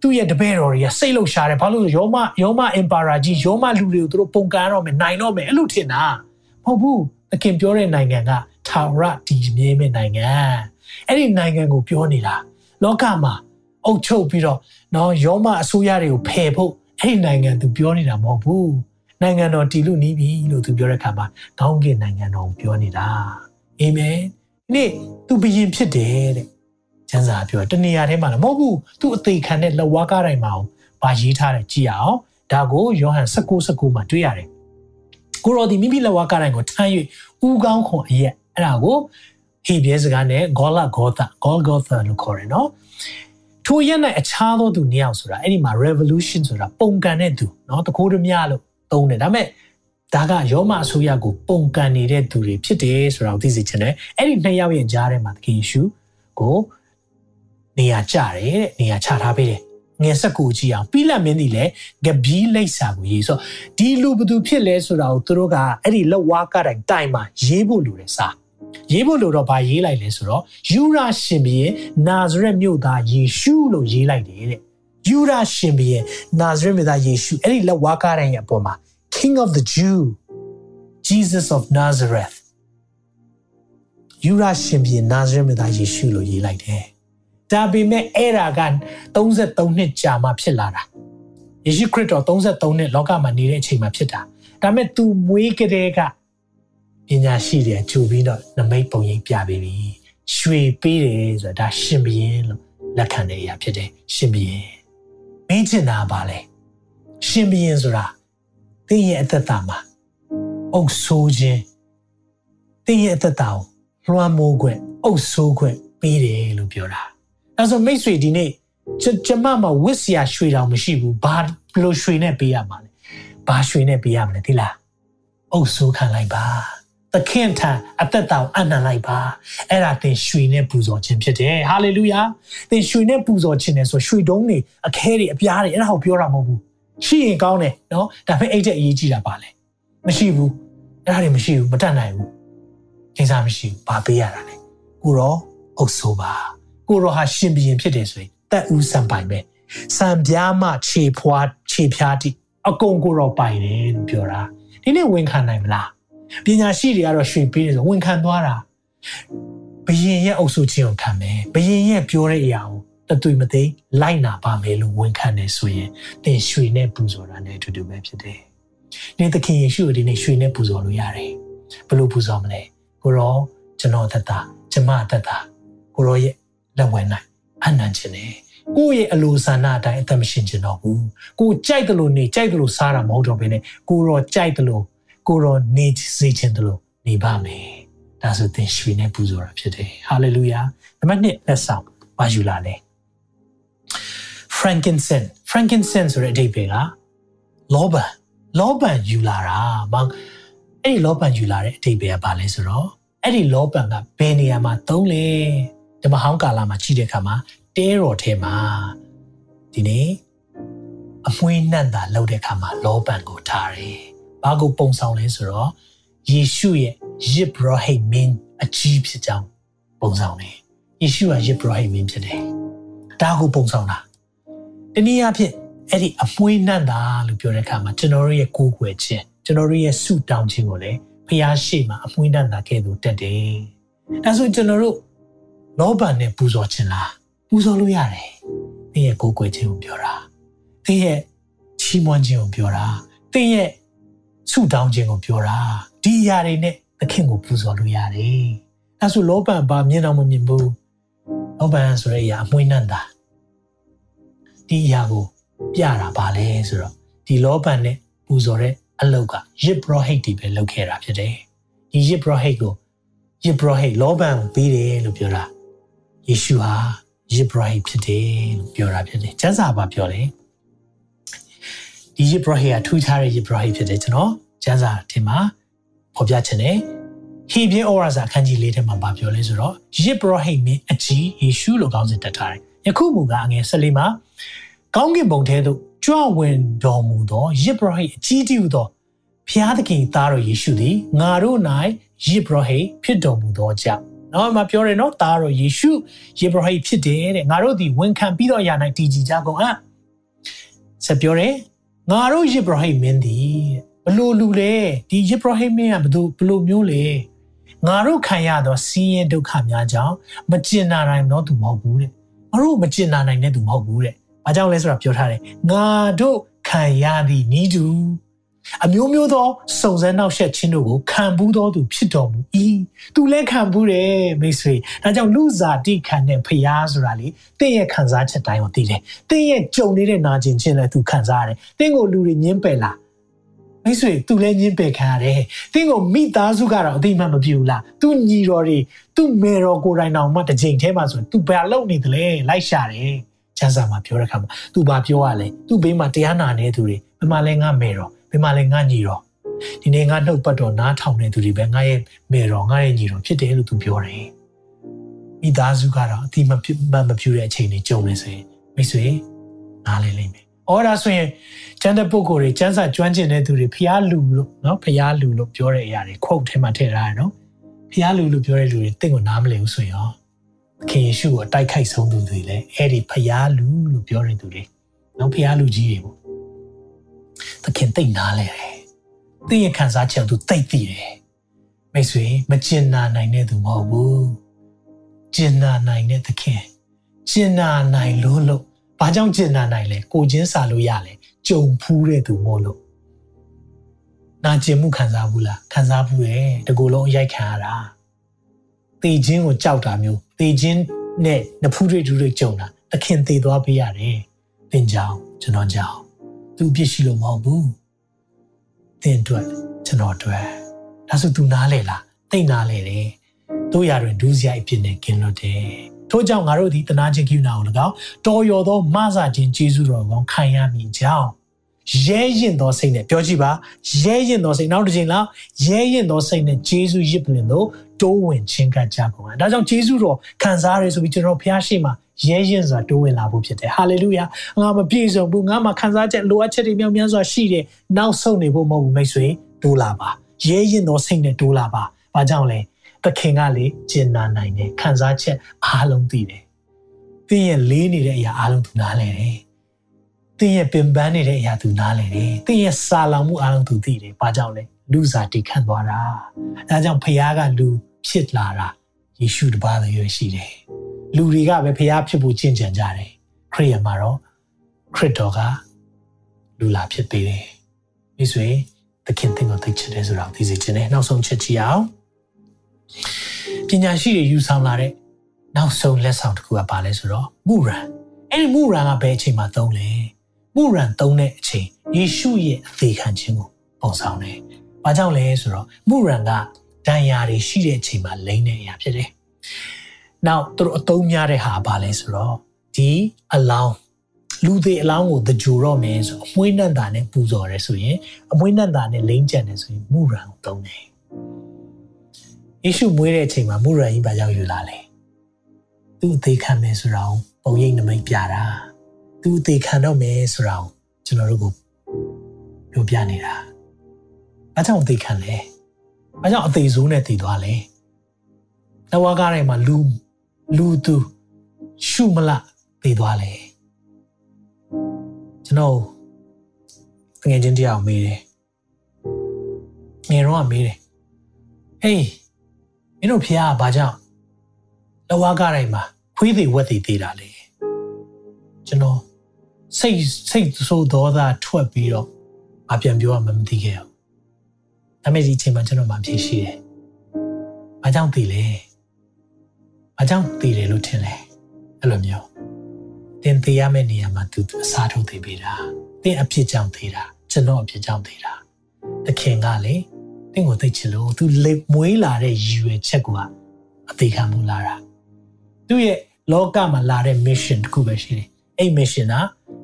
A: သူ့ရဲ့တပည့်တော်တွေကစိတ်လှုပ်ရှားတယ်ဘာလို့ရောမရောမအင်ပါရာကြီးရောမလူတွေကိုသူတို့ပုံကန်တော့မယ်နိုင်တော့မယ်အဲ့လိုထင်တာမဟုတ်ဘူးသခင်ပြောတဲ့နိုင်ငံကထာဝရတည်မြဲမဲ့နိုင်ငံအဲ့ဒီနိုင်ငံကိုပြောနေတာလောကမှာအုပ်ချုပ်ပြီးတော့နော်ရောမအစိုးရတွေကိုဖယ်ဖို့အဲ့ဒီနိုင်ငံသူပြောနေတာမဟုတ်ဘူး နိုင်ငံတော်တည်လို့နီးပြီလို့သူပြောတဲ့အခါမှာကောင်းကင်နိုင်ငံတော်ကိုပြောနေတာအာမင်ဒီနေ့သူဘယင်ဖြစ်တယ်တဲ့ကျမ်းစာပြောတနေရာထဲမှာလည်းမဟုတ်ဘူးသူအသေးခံတဲ့လက်ဝါးကားတိုင်းမှာအောင်ဗာရေးထားတယ်ကြည့်အောင်ဒါကိုယောဟန်16 19မှာတွေ့ရတယ်ကိုရောဒီမိမိလက်ဝါးကားတိုင်းကိုထမ်း၍ဥကောင်းခွန်အရက်အဲ့ဒါကိုဟေဘရဲစကားနဲ့ဂေါလဂေါသဂေါလဂေါသလို့ခေါ်တယ်နော်ထိုရက်၌အခြားသောသူနှစ်ယောက်ဆိုတာအဲ့ဒီမှာ revolution ဆိုတာပုံကန်တဲ့သူเนาะတကိုးတမလို့ သုံးတယ်ဒါပေမဲ့ဒါကယောမအစိုးရကိုပုံကန်နေတဲ့သူတွေဖြစ်တယ်ဆိုတာကိုသိစေချင်တယ်အဲ့ဒီနှစ်ယောက်ရဲ့ကြားထဲမှာသခင်ယေရှုကိုနေရာကျတယ်တဲ့နေရာချထားပေးတယ်ငယ်ဆက်ကိုကြည့်အောင်ပြီးလက်မင်းကြီးလည်းဂဘီလိပ်စာကိုရေးဆိုဒီလူဘသူဖြစ်လဲဆိုတာကိုသူတို့ကအဲ့ဒီလက်ဝါးကတိုင်တိုင်မှာရေးဖို့လိုတယ်စာရေးဖို့လို့တော့ဗာရေးလိုက်လဲဆိုတော့ယူရာရှင်ဘီရဲ့နာဇရက်မြို့သားယေရှုလို့ရေးလိုက်တယ်တဲ့ ယူရာရှင်ဘီရဲ့နာဇရက်မြို့သားယေရှုအဲ့ဒီလက်ဝါးကားတိုင်းရဲ့အပေါ်မှာ King of the Jew Jesus of Nazareth ယူရာရှင်ဘီရဲ့နာဇရက်မြို့သားယေရှုလို့ရေးလိုက်တယ်ဒါပေမဲ့အဲ့ဒါက33နှစ်ကြာမှဖြစ်လာတာယေရှုခရစ်တော်33နှစ်လောကမှာနေတဲ့အချိန်မှာဖြစ်တာဒါပေမဲ့ तू မွေးကလေးကပညာရှိတယ်ကြိုပြီးတော့နမိတ်ပုံရိပ်ပြပေးပြီရွှေပေးတယ်ဆိုတာဒါရှင်ဘီရင်လို့လက်ခံတဲ့အရာဖြစ်တယ်ရှင်ဘီရင် မင်းချင်တာပါလေရှင်ဘီရင်ဆိုတာသင်ရဲ့အသက်တာမှာအုပ်ဆိုးခြင်းသင်ရဲ့အသက်တာကိုလွှမ်းမိုးခွင့်အုပ်ဆိုးခွင့်ပေးတယ်လို့ပြောတာအဲဆိုမိတ်ဆွေဒီနေ့ကျမမှာဝစ်စရာရွှေတောင်မရှိဘူးဘာလို့ရွှေနဲ့ပေးရမှာလဲဘာရွှေနဲ့ပေးရမလဲဒီလားအုပ်ဆိုးခံလိုက်ပါ သခင်ထံအသက်တာကိုအနံ့လိုက်ပါအဲ့ဒါသင်ရွှေနဲ့ပူဇော်ခြင်းဖြစ်တယ်ဟာလေလုယာသင်ရွှေနဲ့ပူဇော်ခြင်းနဲ့ဆိုရွှေတုံးတွေအခဲတွေအပြားတွေအဲ့ဒါကိုပြောတာမဟုတ်ဘူးရှိရင်ကောင်းတယ်နော်ဒါပေမဲ့အဲ့တဲ့အရေးကြီးတာပါလေမရှိဘူးအဲ့ဒါတွေမရှိဘူးမတတ်နိုင်ဘူးကိစ္စမရှိဘူးဘာပေးရတာလဲကိုရောအုပ်ဆိုးပါကိုရောဟာရှင်ဘီရင်ဖြစ်တယ်ဆိုရင်တက်ဦးစံပိုင်ပဲစံပြားမှခြေဖွားခြေဖြားတိအကုန်ကိုရောပိုင်တယ်လို့ပြောတာဒီနေ့ဝန်ခံနိုင်မလား ပညာရှိတွေကတော့ရွှေပေးတယ်ဆိုဝန်ခံသွားတာဘယင်ရဲ့အုပ်စုချင်းကိုခံမယ်ဘယင်ရဲ့ပြောတဲ့အရာကိုတသွေမသိလိုက်နာပါမယ်လို့ဝန်ခံနေဆိုရင်သင်ရွှေနဲ့ပူဇော်တာနဲ့အတူတူပဲဖြစ်တယ်။နေ့သခင်ယေရှုကိုဒီနေ့ရွှေနဲ့ပူဇော်လို့ရတယ်။ဘယ်လိုပူဇော်မလဲ။ကိုရောကျွန်တော်သက်တာကျမသက်တာကိုရောရဲ့လက်ဝဲနိုင်အနံ့ခြင်းနဲ့ကိုယ့်ရဲ့အလိုဆန္ဒအတိုင်းအသက်မရှင်ခြင်းတော့ဘူးကိုကြိုက်တယ်လို့နေကြိုက်တယ်လို့စားတာမဟုတ်တော့ဘဲနဲ့ကိုရောကြိုက်တယ်လို့ ကိုရောနေစေခြင်းတယ်လို့နေပါမယ်ဒါဆိုသင်ရွှေနဲ့ပူဇော်တာဖြစ်တယ်ဟာလေလုယာနံပါတ်1လက်ဆောင်ပါယူလာလဲ frankincense frankincense ဆိုတဲ့အဓိပ္ပာယ်ကလောဘန်လောဘန်ယူလာတာမအဲ့ဒီလောဘန်ယူလာတဲ့အဓိပ္ပာယ်ကဘာလဲဆိုတော့အဲ့ဒီလောဘန်ကဘယ်နေရာမှာသုံးလဲဓမ္မဟောင်းကာလမှာကြည့်တဲ့အခါမှာတဲတော်ထဲမှာဒီနေ့အမွှေးနှံ့တာလောက်တဲ့အခါမှာလောဘန်ကိုထားတယ်။ ဘာကိုပုံဆောင်လဲဆိုတော့ယေရှုရဲ့ယစ်ဘရဟိမင်းအကြီးဖြစ်ကြောင်းပုံဆောင်တယ်။ယေရှုကယစ်ဘရဟိမင်းဖြစ်တယ်။ဒါကိုပုံဆောင်တာ။တနည်းအားဖြင့်အဲ့ဒီအမွှေးနှံ့တာလို့ပြောတဲ့အခါမှာကျွန်တော်တို့ရဲ့ကိုယ်ွယ်ခြင်းကျွန်တော်တို့ရဲ့ဆုတောင်းခြင်းကိုလည်းဖျားရှိမှအမွှေးနှံ့တာကဲ့သို့တက်တယ်။ဒါဆိုကျွန်တော်တို့လောဘနဲ့ပူဇော်ခြင်းလားပူဇော်လို့ရတယ်။သင်ရဲ့ကိုယ်ွယ်ခြင်းကိုပြောတာ။သင်ရဲ့ချီးမွမ်းခြင်းကိုပြောတာ။သင်ရဲ့ ဆုတောင်းခြင်းကိုပြောတာ။ဒီအရာတွေနဲ့သခင်ကိုပူဇော်လို့ရတယ်။ဒါဆိုလောဘဘာမြင်တော့မမြင်ဘူး။လောဘဆိုတဲ့အရာအမွှေးနှံ့တာ။ဒီအရာကိုပြတာပါလဲဆိုတော့ဒီလောဘနဲ့ပူဇော်တဲ့အလုတ်ကယစ်ဘရဟိတ်ဒီပဲလုပ်ခဲ့တာဖြစ်တယ်။ဒီယစ်ဘရဟိတ်ကိုယစ်ဘရဟိတ်လောဘန်ကိုပေးတယ်လို့ပြောတာယေရှုဟာယစ်ဘရဟိတ်ဖြစ်တယ်လို့ပြောတာဖြစ်တယ်။ကျမ်းစာပါပြောတယ်။ ဒီယစ်ဘရဟိတ်ကထူးခြားတဲ့ယစ်ဘရဟိတ်ဖြစ်တယ်ကျွန်တော်ကျမ်းစာထင်မှာဖော်ပြခြင်းနဲ့ဟေဘရဲဩဝါစာအခန်းကြီး၄ထဲမှာဗာပြောလဲဆိုတော့ယစ်ဘရဟိတ်မင်းအကြီးယေရှုလို့ကောင်းစဉ်တက်ထားတယ်။ယခုမူကအငယ်၁၄မှာကောင်းကင်ဘုံထဲသို့ကြွဝင်တော်မူသောယစ်ဘရဟိအကြီးတည်းဟူသောဖျားသခင်သားတော်ယေရှုသည်ငါတို့၌ယစ်ဘရဟိဖြစ်တော်မူသောကြောင့်နော်မပြောရနော်သားတော်ယေရှုယစ်ဘရဟိဖြစ်တယ်တဲ့ငါတို့သည်ဝန်ခံပြီးတော့အရာ၌တည်ကြည်ကြကုန်အပ်ဆက်ပြောတယ် ငါတို့ယစ်ဘရဟိမင်းသည်ဘလို့လူလဲဒီယစ်ဘရဟိမင်းကဘလို့ဘလို့မျိုးလဲငါတို့ခံရသောဆင်းရဲဒုက္ခများကြောင့်မကျင်နာနိုင်တော့သူမဟုတ်ဘူးတဲ့ငါတို့မကျင်နာနိုင်တဲ့သူမဟုတ်ဘူးတဲ့။ဘာကြောင့်လဲဆိုတာပြောထားတယ်။ငါတို့ခံရသည့်ဤသူ အမျိုးမျိုးသောစုံစမ်းနောက်ဆက်ခြင်းတို့ကိုခံဘူးသောသူဖြစ်တော်မူ၏။သူလည်းခံဘူးတယ်မိတ်ဆွေ။ဒါကြောင့်လူစားတိခံတဲ့ဖျားဆိုတာလေတင့်ရဲ့ခံစားချက်တိုင်းကိုသိတယ်။တင့်ရဲ့ကြုံနေတဲ့နာကျင်ခြင်းလည်းသူခံစားရတယ်။တင့်ကိုလူတွေညှင်းပယ်လား။မိတ်ဆွေသူလည်းညှင်းပယ်ခံရတယ်။တင်းကိုမိသားစုကတော့အတိမတ်မပြူလား။ तू ညီတော်တွေ तू မေတော်ကိုယ်တိုင်တောင်မှတစ်ချိန်တည်းမှာဆိုရင် तू ဘယ်လုပ်နေသလဲလိုက်ရှာတယ်။ကျမ်းစာမှာပြောတဲ့အခါမှာသူဘာပြောရလဲသူ့ဘေးမှာတရားနာနေသူတွေဘယ်မှာလဲငါမေတော် ဘယ်မှာလဲငါညီတော်ဒီနေ့ငါနှုတ်ပတ်တော်နားထောင်နေသူတွေပဲငါရဲ့မေတော်ငါရဲ့ညီတော်ဖြစ်တယ်လို့သူပြောတယ်မိသားစုကတော့အတိမဖြစ်မပြူတဲ့အချိန်တွေကြုံနေဆိုရင်မိတ်ဆွေနားလဲလိမ့်မယ်။အော်ဒါဆိုရင်ကျမ်းတဲ့ပုဂ္ဂိုလ်တွေကျမ်းစာကျွမ်းကျင်တဲ့သူတွေဖျားလူလို့နော်ဖျားလူလို့ပြောတဲ့အရာတွေ quote ထဲမှာထည့်ထားတယ်နော်။ဖျားလူလို့ပြောတဲ့လူတွေတင့်ကိုနားမလည်ဘူးဆိုရင်ခင်ယေရှုကိုအတိုက်ခိုက်ဆုံးသူတွေလည်းအဲ့ဒီဖျားလူလို့ပြောတဲ့သူတွေနော်ဖျားလူကြီးတွေပေါ့ သခင်သိနာလဲတယ်သိရခံစားချက်သူသိသိတယ်မိတ်ဆွေမကျင်နာနိုင်တဲ့သူမဟုတ်ဘူးကျင်နာနိုင်တဲ့သခင်ကျင်နာနိုင်လို့လို့ဘာကြောင့်ကျင်နာနိုင်လဲကိုချင်းစာလို့ရလဲကြုံဖူးတဲ့သူမို့လို့နာကျင်မှုခံစားဘူးလားခံစားဘူးရဲ့တကူလုံးအရိုက်ခံရတာတေခြင်းကိုကြောက်တာမျိုးတေခြင်းနဲ့နဖူးတွေဒူးတွေကြုံတာသခင်သေသွားပေးရတယ်သင်ကြောင့်ကျွန်တော်ကြောင့် သူပြစ်ရှိလို့မဟုတ်ဘူးသင်အတွက်ကျွန်တော်အတွက်ဒါဆိုသူနားလေလားသိနားလေတယ်တို့ရတွင်ဒူးစရိုက်ဖြစ်နေกินလို့တယ်ထို့ကြောင့်ငါတို့ဒီတနာချင်းကိနာကို၎င်းတော်ရော်သောမဆာခြင်းကျေးဇူးတော်ကောင်းခံရမည်ကြောင်းရဲရင်သောစိတ်နဲ့ပြောကြည့်ပါရဲရင်သောစိတ်နောက်တစ်ချိန်လောက်ရဲရင်သောစိတ်နဲ့ဂျေဇုရစ်ပလင်တို့တိုးဝင်ချင်းကပ်ကြကုန်တာဒါကြောင့်ဂျေဇုတော်ခံစားရဆိုပြီးကျွန်တော်ဖျားရှိမှာ ရဲရင်စွာတိုးဝင်လာဖို့ဖြစ်တယ်ဟာလေလုယာငါမပြည့်စုံဘူးငါမှခံစားချက်လိုအပ်ချက်တွေမြောက်များစွာရှိတယ်နောက်ဆုံးနေဖို့မဟုတ်ဘူးမိတ်ဆွေတိုးလာပါရဲရင်သောစိတ်နဲ့တိုးလာပါဘာကြောင့်လဲသခင်ကလေကျင်နာနိုင်တယ်ခံစားချက်အားလုံးသိတယ်သင်ရဲ့လေးနေတဲ့အရာအားလုံးသူနားလဲတယ်သင်ရဲ့ပင်ပန်းနေတဲ့အရာသူနားလည်တယ်။သင်ရဲ့စာလောင်မှုအားလုံးသူသိတယ်။ဘာကြောင့်လဲ။လူစားတိခန့်သွားတာ။ဒါကြောင့်ဖခင်ကလူဖြစ်လာတာယေရှုတပါးတည်းရရှိတယ်။ လူတွေကပဲဖျားဖြစ်ဖို့ကျင့်ကြံကြတယ်ခရိယမှာတော့ခရစ်တော်ကလူလာဖြစ်သေးတယ်မိတ်ဆွေသခင်သင်ကိုသိချင်တယ်ဆိုတော့သိစေချင်တယ်နောက်ဆုံးချက်ကြည့်အောင်ပညာရှိတွေယူဆောင်လာတဲ့နောက်ဆုံးလက်ဆောင်တစ်ခုကပါလဲဆိုတော့မူရန်အဲ့ဒီမူရန်ကဘယ်အချိန်မှာသုံးလဲမူရန်သုံးတဲ့အချိန်ယေရှုရဲ့အသေးခံခြင်းကိုပုံဆောင်တယ်။ဘာကြောင့်လဲဆိုတော့မူရန်ကဒဏ်ရာတွေရှိတဲ့အချိန်မှာလိမ့်တဲ့အရာဖြစ်တယ်။ နောက်သူတို့အသုံးများတဲ့ဟာဘာလဲဆိုတော့ဒီအလောင်းလူသေးအလောင်းကိုတကြိုတော့မယ်ဆိုအမွှေးနှံ့တာနဲ့ပူဇော်ရဲဆိုရင်အမွှေးနှံ့တာနဲ့လိမ့်ကြံတယ်ဆိုရင်မူရန်ကိုသုံးတယ်။ယေရှုမွေးတဲ့အချိန်မှာမူရန်ကြီးဘာကြောင့်ယူလာလဲ။သူ့အသေးခံမယ်ဆိုတော့ပုံရိပ်နမိတ်ပြတာ။သူ့အသေးခံတော့မယ်ဆိုတော့ကျွန်တော်တို့ကိုပြောပြနေတာ။ဘာကြောင့်အသေးခံလဲ။ဘာကြောင့်အသေးဆိုးနဲ့တည်သွားလဲ။နဝါကားတိုင်းမှာလူ လူသူရှုမလတည်သွားလဲ။ကျွန်တော်ငွေချင်းတရားမေးတယ်။ငယ်တော့မေးတယ်။ဟေးမင်းတို့ဖះကဘာကြောင့်နဝါကားတိုင်းမှာခွေးသေးဝက်သေးသေးတာလဲ။ကျွန်တော်စိတ်စိတ်ဆိုးဒေါသထွက်ပြီးတော့အပြန်ပြောရမှမသိခဲ့ဘူး။ဒါပေမဲ့ဒီအချိန်မှာကျွန်တော်မှဖြေရှိတယ်။ဘာကြောင့်တည်လဲ။ ဘာကြောင့်တည်တယ်လို့ထင်လဲ။အဲ့လိုမျိုး။တင်တည်ရမယ့်နေရာမှာသူအစားထိုးတည်ပေးတာ။တင်အဖြစ်ကြောင့်တည်တာ။ကျွန်တော်အဖြစ်ကြောင့်တည်တာ။တခင်ကလေတင့်ကိုသိချင်လို့သူလေမွေးလာတဲ့ရည်ရွယ်ချက်ကအသေးခံမှုလာတာ။သူ့ရဲ့လောကမှာလာတဲ့ mission တခုပဲရှိတယ်။အဲ့ mission က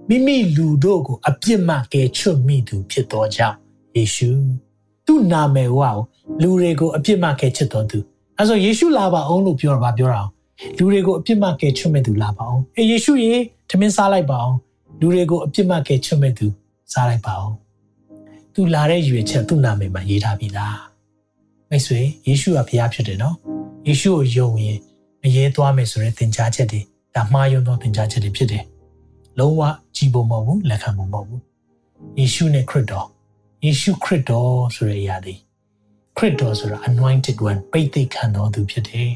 A: မိမိလူတို့ကိုအပြစ်မှကယ်ချွတ်မိသူဖြစ်တော်ကြောင့်ယေရှုသူ့နာမည်ဝါကိုလူတွေကိုအပြစ်မှကယ်ချွတ်တော်သူ အဲဆိုယေရှုလာပါအောင်လို့ပြောတာပြောတာအောင်လူတွေကိုအပြစ်မှကယ်ချွတ်မဲ့သူလာပါအောင်အေးယေရှုရေထမင်းစားလိုက်ပါအောင်လူတွေကိုအပြစ်မှကယ်ချွတ်မဲ့သူစားလိုက်ပါအောင်သူလာတဲ့ရွေချက်သူ့နာမည်မှာရေးထားပြီးသားမိတ်ဆွေယေရှုကဘုရားဖြစ်တယ်နော်ယေရှုကိုယုံရင်မရဲသွားမယ်ဆိုတဲ့သင်ကြားချက်တွေဒါမှားယွင်းသောသင်ကြားချက်တွေဖြစ်တယ်လုံးဝကြည်ဖို့မဟုတ်ဘူးလက်ခံဖို့မဟုတ်ဘူးယေရှုနဲ့ခရစ်တော်ယေရှုခရစ်တော်ဆိုတဲ့အရာတွေ ခရစ်တော်ဆိုတာ anointed one ပိတ်သိခံတော်သူဖြစ်တယ်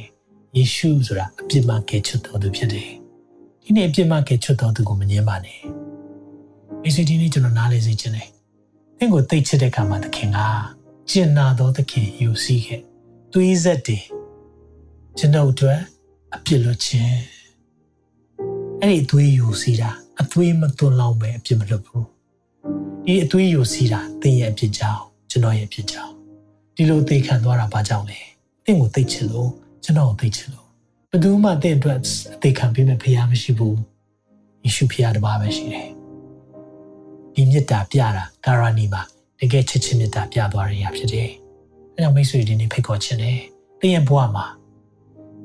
A: ယေရှုဆိုတာအပြစ်မှကယ်ချွတ်တော်သူဖြစ်တယ်ဒီနေ့အပြစ်မှကယ်ချွတ်တော်သူကိုမငြင်းပါနဲ့မိစေဒီနေ့ကျွန်တော်နားလေစေခြင်းတယ်သင်ကိုသိချစ်တဲ့ခါမှာသခင်ကကျင်နာတော်သခင်ယူစီခဲ့သွေးဆက်တယ်ကျွန်တော်တို့အပြစ်လွတ်ခြင်းအဲ့ဒီသွေးယူစီတာအသွေးမသွန်လောင်းပဲအပြစ်မလွတ်ဘူးဒီအသွေးယူစီတာသင်ရဲ့အပြစ်ကြောင့်ကျွန်တော်ရဲ့အပြစ်ကြောင့် ဒီလိုသိခံသွားတာဘာကြောင့်လဲသင်ကိုသိချင်လို့ကျွန်တော်ကိုသိချင်လို့ဘယ်သူမှသင်အတွက်အသိခံပေးမဲ့ဖခင်မရှိဘူးယေရှုဖခင်တပါးပဲရှိတယ်ဒီမေတ္တာပြတာကာရဏီမှာတကယ်ချစ်ချင်းမေတ္တာပြသွားရရဖြစ်တယ်အဲကြောင့်မိတ်ဆွေဒီနေ့ဖိတ်ခေါ်ခြင်းတယ်သင်ရဲ့ဘဝမှာ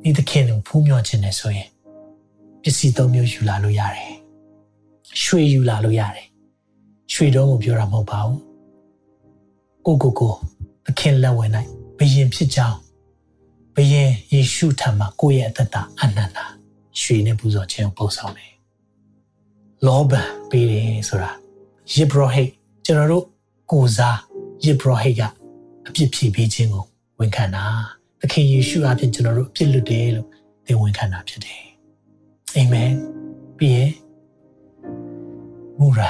A: ဒီသခင်ကိုဖူးမြော်ခြင်းနဲ့ဆိုရင်ပစ္စည်းသုံးမျိုးယူလာလို့ရတယ်ရွှေယူလာလို့ရတယ်ရွှေတော့ကိုပြောတာမဟုတ်ပါဘူးကိုကိုကို သခင်လက်ဝင်နိုင်ဘယင်ဖြစ်ကြောင်းဘယင်ယေရှုထံမှာကိုယ့်ရဲ့အသက်တာအနန္တရွှေနဲ့ပူဇော်ခြင်းကိုပို့ဆောင်တယ်လောဘပေးတယ်ဆိုတာယေဘရဟိတ်ကျွန်တော်တို့ကိုစားယေဘရဟိတ်ကအပြစ်ဖြေပေးခြင်းကိုဝန်ခံတာသခင်ယေရှုအပြင်ကျွန်တော်တို့အပြစ်လွတ်တယ်လို့သင်ဝန်ခံတာဖြစ်တယ်အာမင်ပြီးရင်မူရာ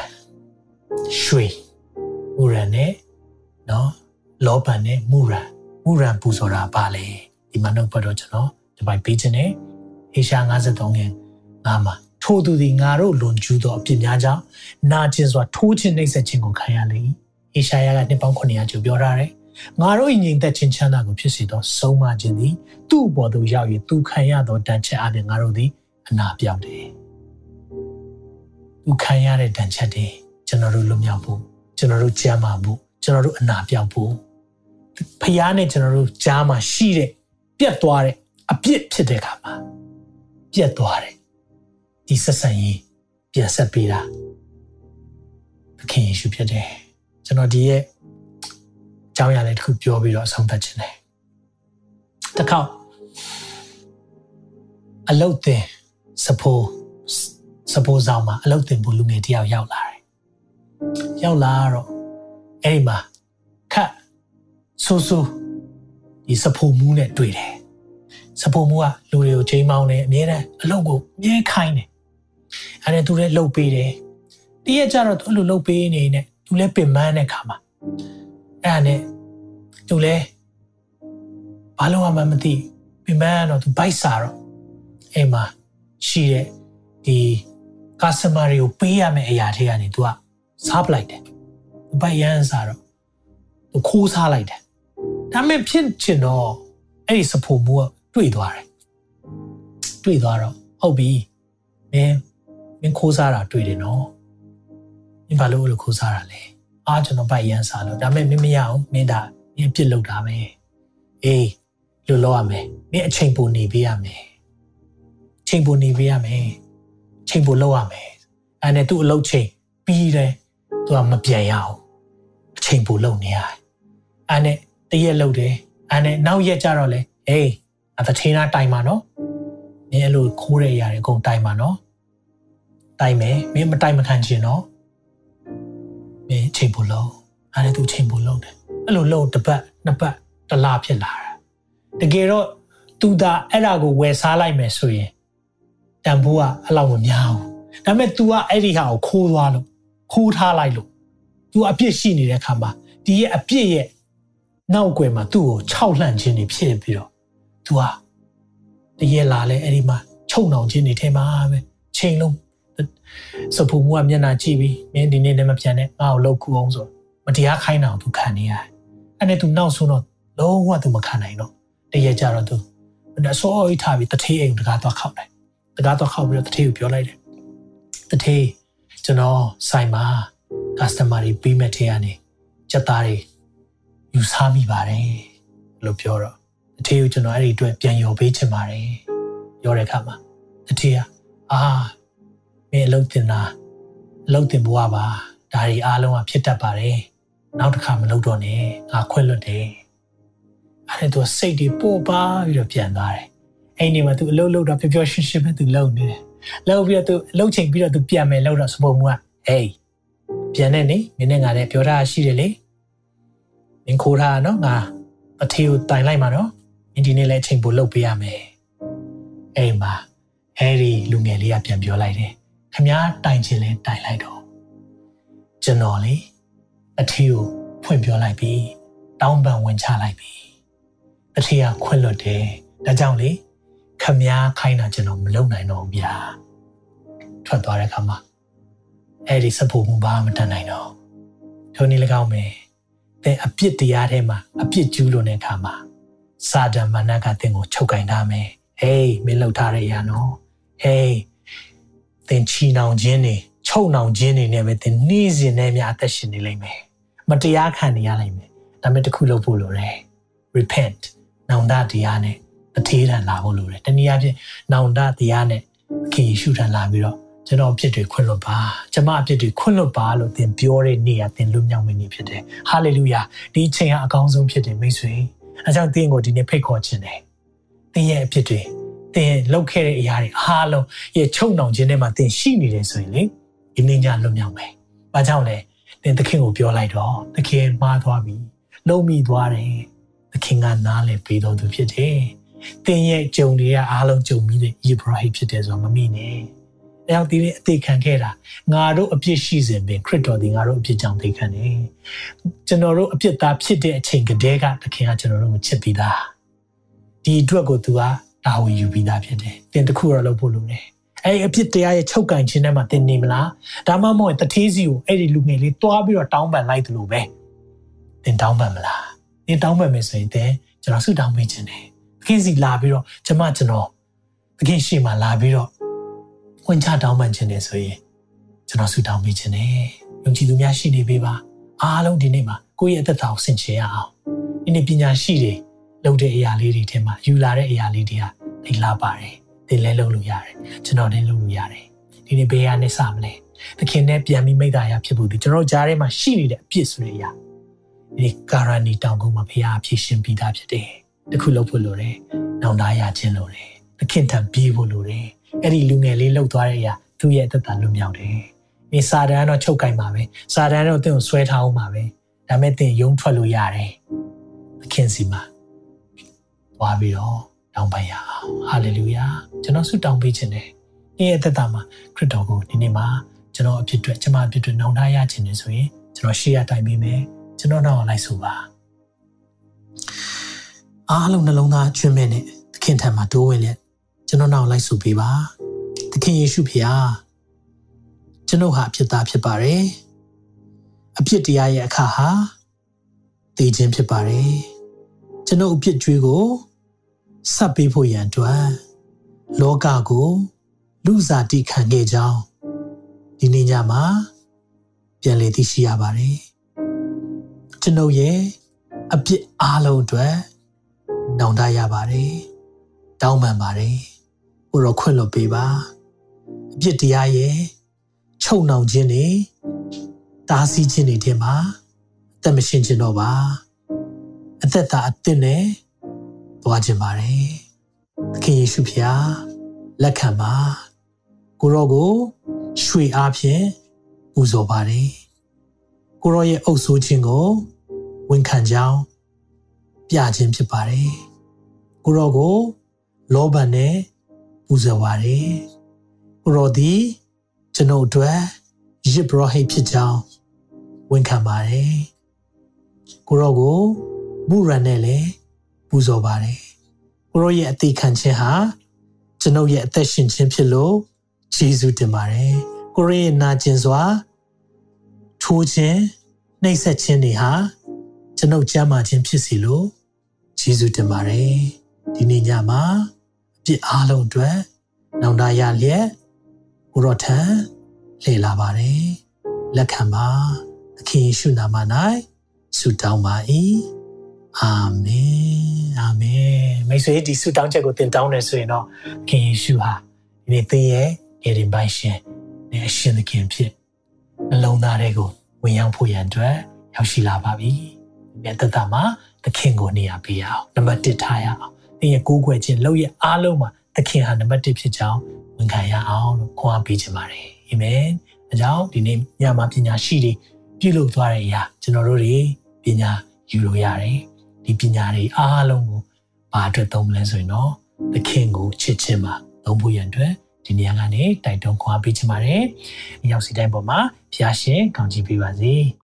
A: ရွှေမူရာနဲ့နော် လောဘနဲ့မူရာမူရာပူဇော်တာပါလေဒီမှာတော့ဘတ်တော့ကျွန်တော်ဒီပိုင်ပေးခြင်းနဲ့ဟေရှာ53ငယ်ငါမှာထိုသူသည်ငါတို့လွန်ကျူးသောအပြစ်များကြောင့်နာကျင်စွာထိုးခြင်းနှိပ်စက်ခြင်းကိုခံရလေ၏ဟေရှာယကနှစ်ပေါင်း900ကျော်ပြောထားတယ်ငါတို့၏ငြိမ်သက်ခြင်းချမ်းသာကိုဖြစ်စေသောဆုံးမခြင်းသည်သူ့ဘော်သို့ရောက်၍သူခံရသောတန်ချက်အပြင်ငါတို့သည်အနာပြောက်တယ်သူခံရတဲ့တန်ချက်တွေကျွန်တော်တို့လွတ်မြောက်ဖို့ကျွန်တော်တို့ကြမ်းမာဖို့ကျွန်တော်တို့အနာပြောက်ဖို့ ဖျားနဲ့ကျွန်တော်တို့ကြားမှာရှိတဲ့ပြတ်သွားတဲ့အပြစ်ဖြစ်တဲ့အခါမှာပြတ်သွားတယ်ဒီဆက်ဆံရေးပြန်ဆက်ပေးတာသခင်ယေရှုဖြစ်တယ်ကျွန်တော်ဒီရဲ့အကြောင်းအရာလေးတစ်ခုပြောပြီးတော့အဆုံးသတ်ခြင်းတယ်တစ်ခေါက်အလုတ်တင်စပိုးစပိုးဆောင်မှာအလုတ်တင်ဖို့လူငယ်တယောက်ရောက်လာတယ်ရောက်လာတော့အဲ့ဒီမှာခတ် ဆူဆူဒီစပိုးမူးနဲ့တွေ့တယ်စပုံမှုကလူတွေကိုချိန်မောင်းတယ်အမြဲတမ်းအလုပ်ကိုအမြဲခိုင်းတယ်အဲ့ဒါသူလည်းလှုပ်ပေးတယ်တည့်ရကြတော့သူအဲ့လိုလှုပ်ပေးနေနေသူလည်းပင်ပန်းတဲ့ခါမှာအဲ့ဒါနဲ့သူလည်းဘာလို့မှမသိပင်ပန်းတော့သူဘိုက်စာတော့အိမ်မှာရှိတဲ့ဒီ customer တွေကိုပေးရမယ့်အရာတွေကနေသူကစားပလိုက်တယ်ဘိုက်ရန်စာတော့သူခိုးစားလိုက်တယ် ဒါပေမဲ့ဖြစ်ချင်တော့အဲ့ဒီစဖို့မှုကတွေ့သွားတယ်တွေ့သွားတော့ဟုတ်ပြီမင်းမင်းခိုးစားတာတွေ့တယ်နော်မင်းဘာလို့လို့ခိုးစားတာလဲအားကျွန်တော်ဗိုက်ရန်စားလို့ဒါပေမဲ့မင်းမရအောင်မင်းဒါမင်းပြစ်လောက်တာပဲအေးလို့လောက်ရမယ်မင်းအချိန်ပိုနေပေးရမယ်ချိန်ပိုနေပေးရမယ်ချိန်ပိုလောက်ရမယ်အဲ့နဲ့သူ့အလုပ်ချိန်ပြီးတယ်သူကမပြန်ရအောင်အချိန်ပိုလောက်နေရတယ်အဲ့နဲ့ တရက်လောက်တယ်အဲ့နဲ့နောက်ရက်ကြတော့လေအေးအသထင်းသားတိုင်ပါနော်မင်းအဲ့လိုခိုးတဲ့အရာတွေအကုန်တိုင်ပါနော်တိုင်မယ်မင်းမတိုင်မခံချင်နော်မင်းချိန်ဖို့လုံးအဲ့ဒါသူချိန်ဖို့လုံးတယ်အဲ့လိုလုံးတစ်ပတ်နှစ်ပတ်တစ်လဖြစ်လာတာတကယ်တော့သူသာအဲ့ဒါကိုဝယ်စားလိုက်မယ်ဆိုရင်တန်ဖိုးကအဲ့လောက်မများဘူးဒါပေမဲ့ तू ကအဲ့ဒီဟာကိုခိုးသွားလို့ခိုးထားလိုက်လို့ तू အပြစ်ရှိနေတဲ့ခါမှာဒီရဲ့အပြစ်ရဲ့ နောက်ကွယ်မှာသူ့ကို၆လှန့်ခြင်းတွေဖြစ်ပြီးတော့သူဟာတရေလာလဲအဲ့ဒီမှာချုံနှောင်ခြင်းတွေထဲမှာပဲချိန်လုံးစပူမူကမျက်နှာကြည့်ပြီးမင်းဒီနေ့လည်းမပြန်နဲ့ငါ့ကိုလှုပ်ခုအောင်ဆိုမတရားခိုင်းတာကိုသူခံနေရတယ်။အဲ့နဲ့သူနောက်ဆုံးတော့လုံးဝသူမခံနိုင်တော့တရေကြတော့သူအစောအိထားပြီးတထေးအိမ်တကားသွားခောက်လိုက်။တကားသွားခောက်ပြီးတော့တထေးကိုပြောလိုက်တယ်။တထေးကျွန်တော်ဆိုင်မှာ customer တွေပြီးမဲ့ထဲကနေချက်သားတွေ ယူဆမိပါတယ်လို့ပြောတော့တထေးကိုကျွန်တော်အဲ့ဒီအတွက်ပြန်ရော်ပေးချင်ပါတယ်ပြောတဲ့အခါမှာတထေးကအာမင်းအလုပ်တင်တာအလုပ်တင်ဘဝပါဒါတွေအားလုံးကဖြစ်တတ်ပါတယ်နောက်တစ်ခါမလုပ်တော့နဲ့ငါခွင့်လွတ်တယ်အဲ့ဒါသူစိတ်တွေပို့ပါပြီးတော့ပြန်သွားတယ်အိမ်နေမှာသူအလုပ်လုပ်တော့ပျော်ပျော်ရွှင်ရွှင်ပဲသူလုပ်နေတယ်လုပ်ပြီးတော့သူအလုပ်ချိန်ပြီးတော့သူပြန်မယ်လုပ်တော့စပုံမှုကဟေးပြန်နေနေမင်းနဲ့ငါလည်းပြောတာရှိတယ်လေ မင်းခိုးထားနော်ငါအထေကိုတိုင်လိုက်မှာနော်မင်းဒီနေ့လည်းအချိန်ပိုလုပ်ပေးရမယ်အိမ်မှာအဲ့ဒီလူငယ်လေးကပြန်ပြောလိုက်တယ်ခမားတိုင်ချင်လဲတိုင်လိုက်တော့ကျွန်တော်လေအထေကိုဖွင့်ပြောလိုက်ပြီးတောင်းပန်ဝင်ချလိုက်ပြီးအထေကခွင့်လွတ်တယ်ဒါကြောင့်လေခမားခိုင်းတာကျွန်တော်မလုပ်နိုင်တော့ဘူးဗျာထွက်သွားတဲ့အခါမှာအဲ့ဒီစဖို့မှုဘာမှမတတ်နိုင်တော့ထိုနည်း၎င်းပဲ တဲ့အပြစ်တရားထဲမှာအပြစ်ကျူးလွန်တဲ့အခါမှာစာဒန်မာနကသင်ကိုချုပ်ကင်ထားမယ်ဟေးမင်းလှုပ်ထားတဲ့အရာနော်ဟေးသင်ချီနှောင်ခြင်းတွေချုပ်နှောင်ခြင်းတွေနဲ့ပဲသင်နှီးစင်နဲ့များအသက်ရှင်နေလိမ့်မယ်မတရားခံနေရလိမ့်မယ်ဒါပေမဲ့တခုလုပ်ဖို့လိုတယ် repent နောင်တတရားနဲ့အထေးထန်လာဖို့လိုတယ်တနည်းအားဖြင့်နောင်တတရားနဲ့ခင်ယေရှုထံလာပြီးတော့ ကျွန်တော်အဖြစ်တွေခွင့်လွတ်ပါကျမအဖြစ်တွေခွင့်လွတ်ပါလို့သင်ပြောတဲ့နေ့ကသင်လွတ်မြောက်မနေဖြစ်တယ်ဟာလေလုယာဒီအချိန်ဟာအကောင်းဆုံးဖြစ်တယ်မိတ်ဆွေအဲကြောင့်သင်ကိုဒီနေ့ဖိတ်ခေါ်ခြင်းတယ်သင်ရဲ့အဖြစ်တွေသင်လုပ်ခဲ့တဲ့အရာတွေအားလုံးရဲ့ချုံနှောင်ခြင်းထဲမှာသင်ရှိနေတယ်ဆိုရင်လေဒီနေ့ညလွတ်မြောက်မယ်ဘာကြောင့်လဲသင်သခင်ကိုပြောလိုက်တော့သခင်မှားသွားပြီလုံမိသွားတယ်သခင်ကနားလည်ပေးတော်သူဖြစ်တယ်သင်ရဲ့ကြုံတွေကအားလုံးကြုံပြီးတဲ့ယေဘရဟိဖြစ်တယ်ဆိုတော့မမိနဲ့။ အဲကြောင့်ဒီနေ့အသေးခံခဲ့တာငါတို့အပြစ်ရှိစဉ်ပင်ခရစ်တော်ဒီငါတို့အပြစ်ကြောင့်သိခံတယ်။ကျွန်တော်တို့အပြစ်သားဖြစ်တဲ့အချိန်ကတည်းကသခင်ကကျွန်တော်တို့ကိုချစ်ပြီးသား။ဒီအတွက်ကိုသူကတာဝန်ယူပြီးသားဖြစ်တယ်။သင်တခုတော့လုပ်ဖို့လိုတယ်။အဲ့အပြစ်တရားရဲ့ချုပ်ကန်ခြင်းထဲမှာသင်နေမလား။ဒါမှမဟုတ်တထေးစီကိုအဲ့ဒီလူငယ်လေးတွားပြီးတော့တောင်းပန်လိုက်တယ်လို့ပဲ။သင်တောင်းပန်မလား။သင်တောင်းပန်မယ်ဆိုရင်သင်ကျွန်တော်ဆုတောင်းပေးခြင်းတယ်။သခင်စီလာပြီးတော့ကျမကျွန်တော်သခင်ရှိမှလာပြီးတော့ ဝင်ချတောင်းပန်ခြင်းနဲ့ဆိုရင်ကျွန်တော်ဆုတောင်းပေးခြင်းနဲ့ယုံကြည်သူများရှိနေပေးပါအားလုံးဒီနေ့မှာကိုယ့်ရဲ့အသက်တာကိုဆင်ခြင်ရအောင်ဒီနေ့ပညာရှိတွေလုပ်တဲ့အရာလေးတွေထဲမှာယူလာတဲ့အရာလေးတွေကသိလာပါတယ်သင်လည်းလုပ်လို့ရတယ်ကျွန်တော်လည်းလုပ်လို့ရတယ်ဒီနေ့ဘယ်ဟာနဲ့စမလဲသခင်နဲ့ပြန်ပြီးမိသားရဖြစ်ဖို့ဒီကျွန်တော်ကြားထဲမှာရှိနေတဲ့အပြစ်ဆိုတဲ့အရာဒီကာရဏီတောင်ကုန်းမှာဘုရားအဖြစ်ရှင်ပြီးသားဖြစ်တယ်တခုလုပ်ဖို့လိုတယ်နောင်တရခြင်းလိုတယ်သခင်ထံပြေးဖို့လိုတယ် အဲ့ဒီလူငယ်လေးလှုပ်သွားတဲ့အရာသူ့ရဲ့အသက်တာလွတ်မြောက်တယ်။ဒီစာတန်ကတော့ချုပ်ကင်ပါပဲ။စာတန်တော့တင့်ကိုဆွဲထားအောင်ပါပဲ။ဒါမဲ့တင်ယုံထွက်လို့ရတယ်။သခင်စီမှာသွားပြီးတော့တောင်းပန်ရအောင်ဟာလေလုယာကျွန်တော်ဆုတောင်းပေးခြင်းနဲ့ဒီရဲ့သက်တာမှာခရစ်တော်ကိုဒီနေ့မှာကျွန်တော်အဖြစ်အတွက်ကျွန်မအဖြစ်အတွက်နှောင့်နှားရခြင်းနဲ့ဆိုရင်ကျွန်တော်ရှေ့ရတိုင်ပေးမယ်ကျွန်တော်နောက်လိုက်ဆိုပါအားလုံးနှလုံးသားကျွမ်းမဲ့နဲ့သခင်ထံမှာတိုးဝင်လ က်ကျွန်တော်နောက်လိုက်ဆိုပေးပါသခင်ယေရှုဖေဟာကျွန်တော်ဟာအဖြစ်သားဖြစ်ပါတယ်အဖြစ်တရားရဲ့အခါဟာတည်ခြင်းဖြစ်ပါတယ်ကျွန်တော်အဖြစ်ကြွေးကိုဆက်ပေးဖို့ရန်အတွက်လောကကိုလူစားတိခံခဲ့ကြောင်းဒီနေ့ညမှာပြန်လည်သိရှိရပါတယ်ကျွန်ုပ်ရဲ့အပြစ်အားလုံးအတွက်နောင်တရပါတယ်တောင်းပန်ပါတယ် ဘုရောခွင့်လွှတ်ပေးပါအပြစ်တရားရဲ့ချုပ်နှောင်ခြင်းတွေတားဆီးခြင်းတွေထဲမှာအသက်မရှင်ခြင်းတော့ပါအသက်သာအသစ်နဲ့သွားခြင်းပါတယ်သခင်ယေရှုဖျားလက်ခံပါကိုရောကိုရွှေအားဖြင့်ပူဇော်ပါတယ်ကိုရောရဲ့အုပ်ဆိုးခြင်းကိုဝန်ခံကြောင်းပြခြင်းဖြစ်ပါတယ်ကိုရောကိုလောဘနဲ့ ပူဇော်ပါတယ်ကိုရောသည်ကျွန်ုပ်အတွက်ရစ်ဘရဟိတ်ဖြစ်ကြောင်းဝန်ခံပါတယ်ကိုရောကိုမူရန်နဲ့လည်းပူဇော်ပါတယ်ကိုရောရဲ့အသေးခံခြင်းဟာကျွန်ုပ်ရဲ့အသက်ရှင်ခြင်းဖြစ်လို့ယေရှုတင်ပါတယ်ကိုရောရဲ့နာကျင်စွာထိုးခြင်းနှိပ်စက်ခြင်းတွေဟာကျွန်ုပ်ကြမ်းမာခြင်းဖြစ်စီလို့ယေရှုတင်ပါတယ်ဒီနေ့ညမှာအ ပြစ်အားလုံးအတွက်နောင်တရလျက်ကိုရောထံလှည့်လာပါတယ်လက်ခံပါသခင်ယေရှုနာမ၌ဆုတောင်းပါ၏အာမင်အာမင်မိတ်ဆွေဒီဆုတောင်းချက်ကိုသင်တောင်းနေဆိုရင်တော့ခင်ယေရှုဟာဒီနေ့သင်ရဲ့နေရင်ပိုင်ရှင်နဲ့အရှင်သခင်ဖြစ်နှလုံးသားတွေကိုဝင်ရောက်ဖို့ရန်အတွက်ရောက်ရှိလာပါပြီ။ဒီသက်တာမှာသခင်ကိုနေရာပေးရအောင်နံပါတ်1ထားရအောင်။ သင်ရဲ့ကိုးကွယ်ခြင်းလောက်ရဲ့အားလုံးမှာသခင်ဟာနံပါတ်1ဖြစ်ကြောင်းဝန်ခံရအောင်လို့ခွန်အားပေးချင်ပါတယ်။အာမင်။အကြောင်းဒီနေ့ညမှာပညာရှိတွေပြုလုပ်သွားတဲ့အရာကျွန်တော်တို့တွေပညာယူလို့ရတယ်။ဒီပညာတွေအားလုံးကိုဘာအတွက်သုံးမလဲဆိုရင်တော့သခင်ကိုချစ်ခြင်းမှာသုံးဖို့ရန်အတွက်ဒီနေရာကနေတိုက်တွန်းခွာပေးချင်ပါတယ်။မြောက်စီတိုင်းပေါ်မှာဖျားရှင်ကောင်းချီးပေးပါစေ။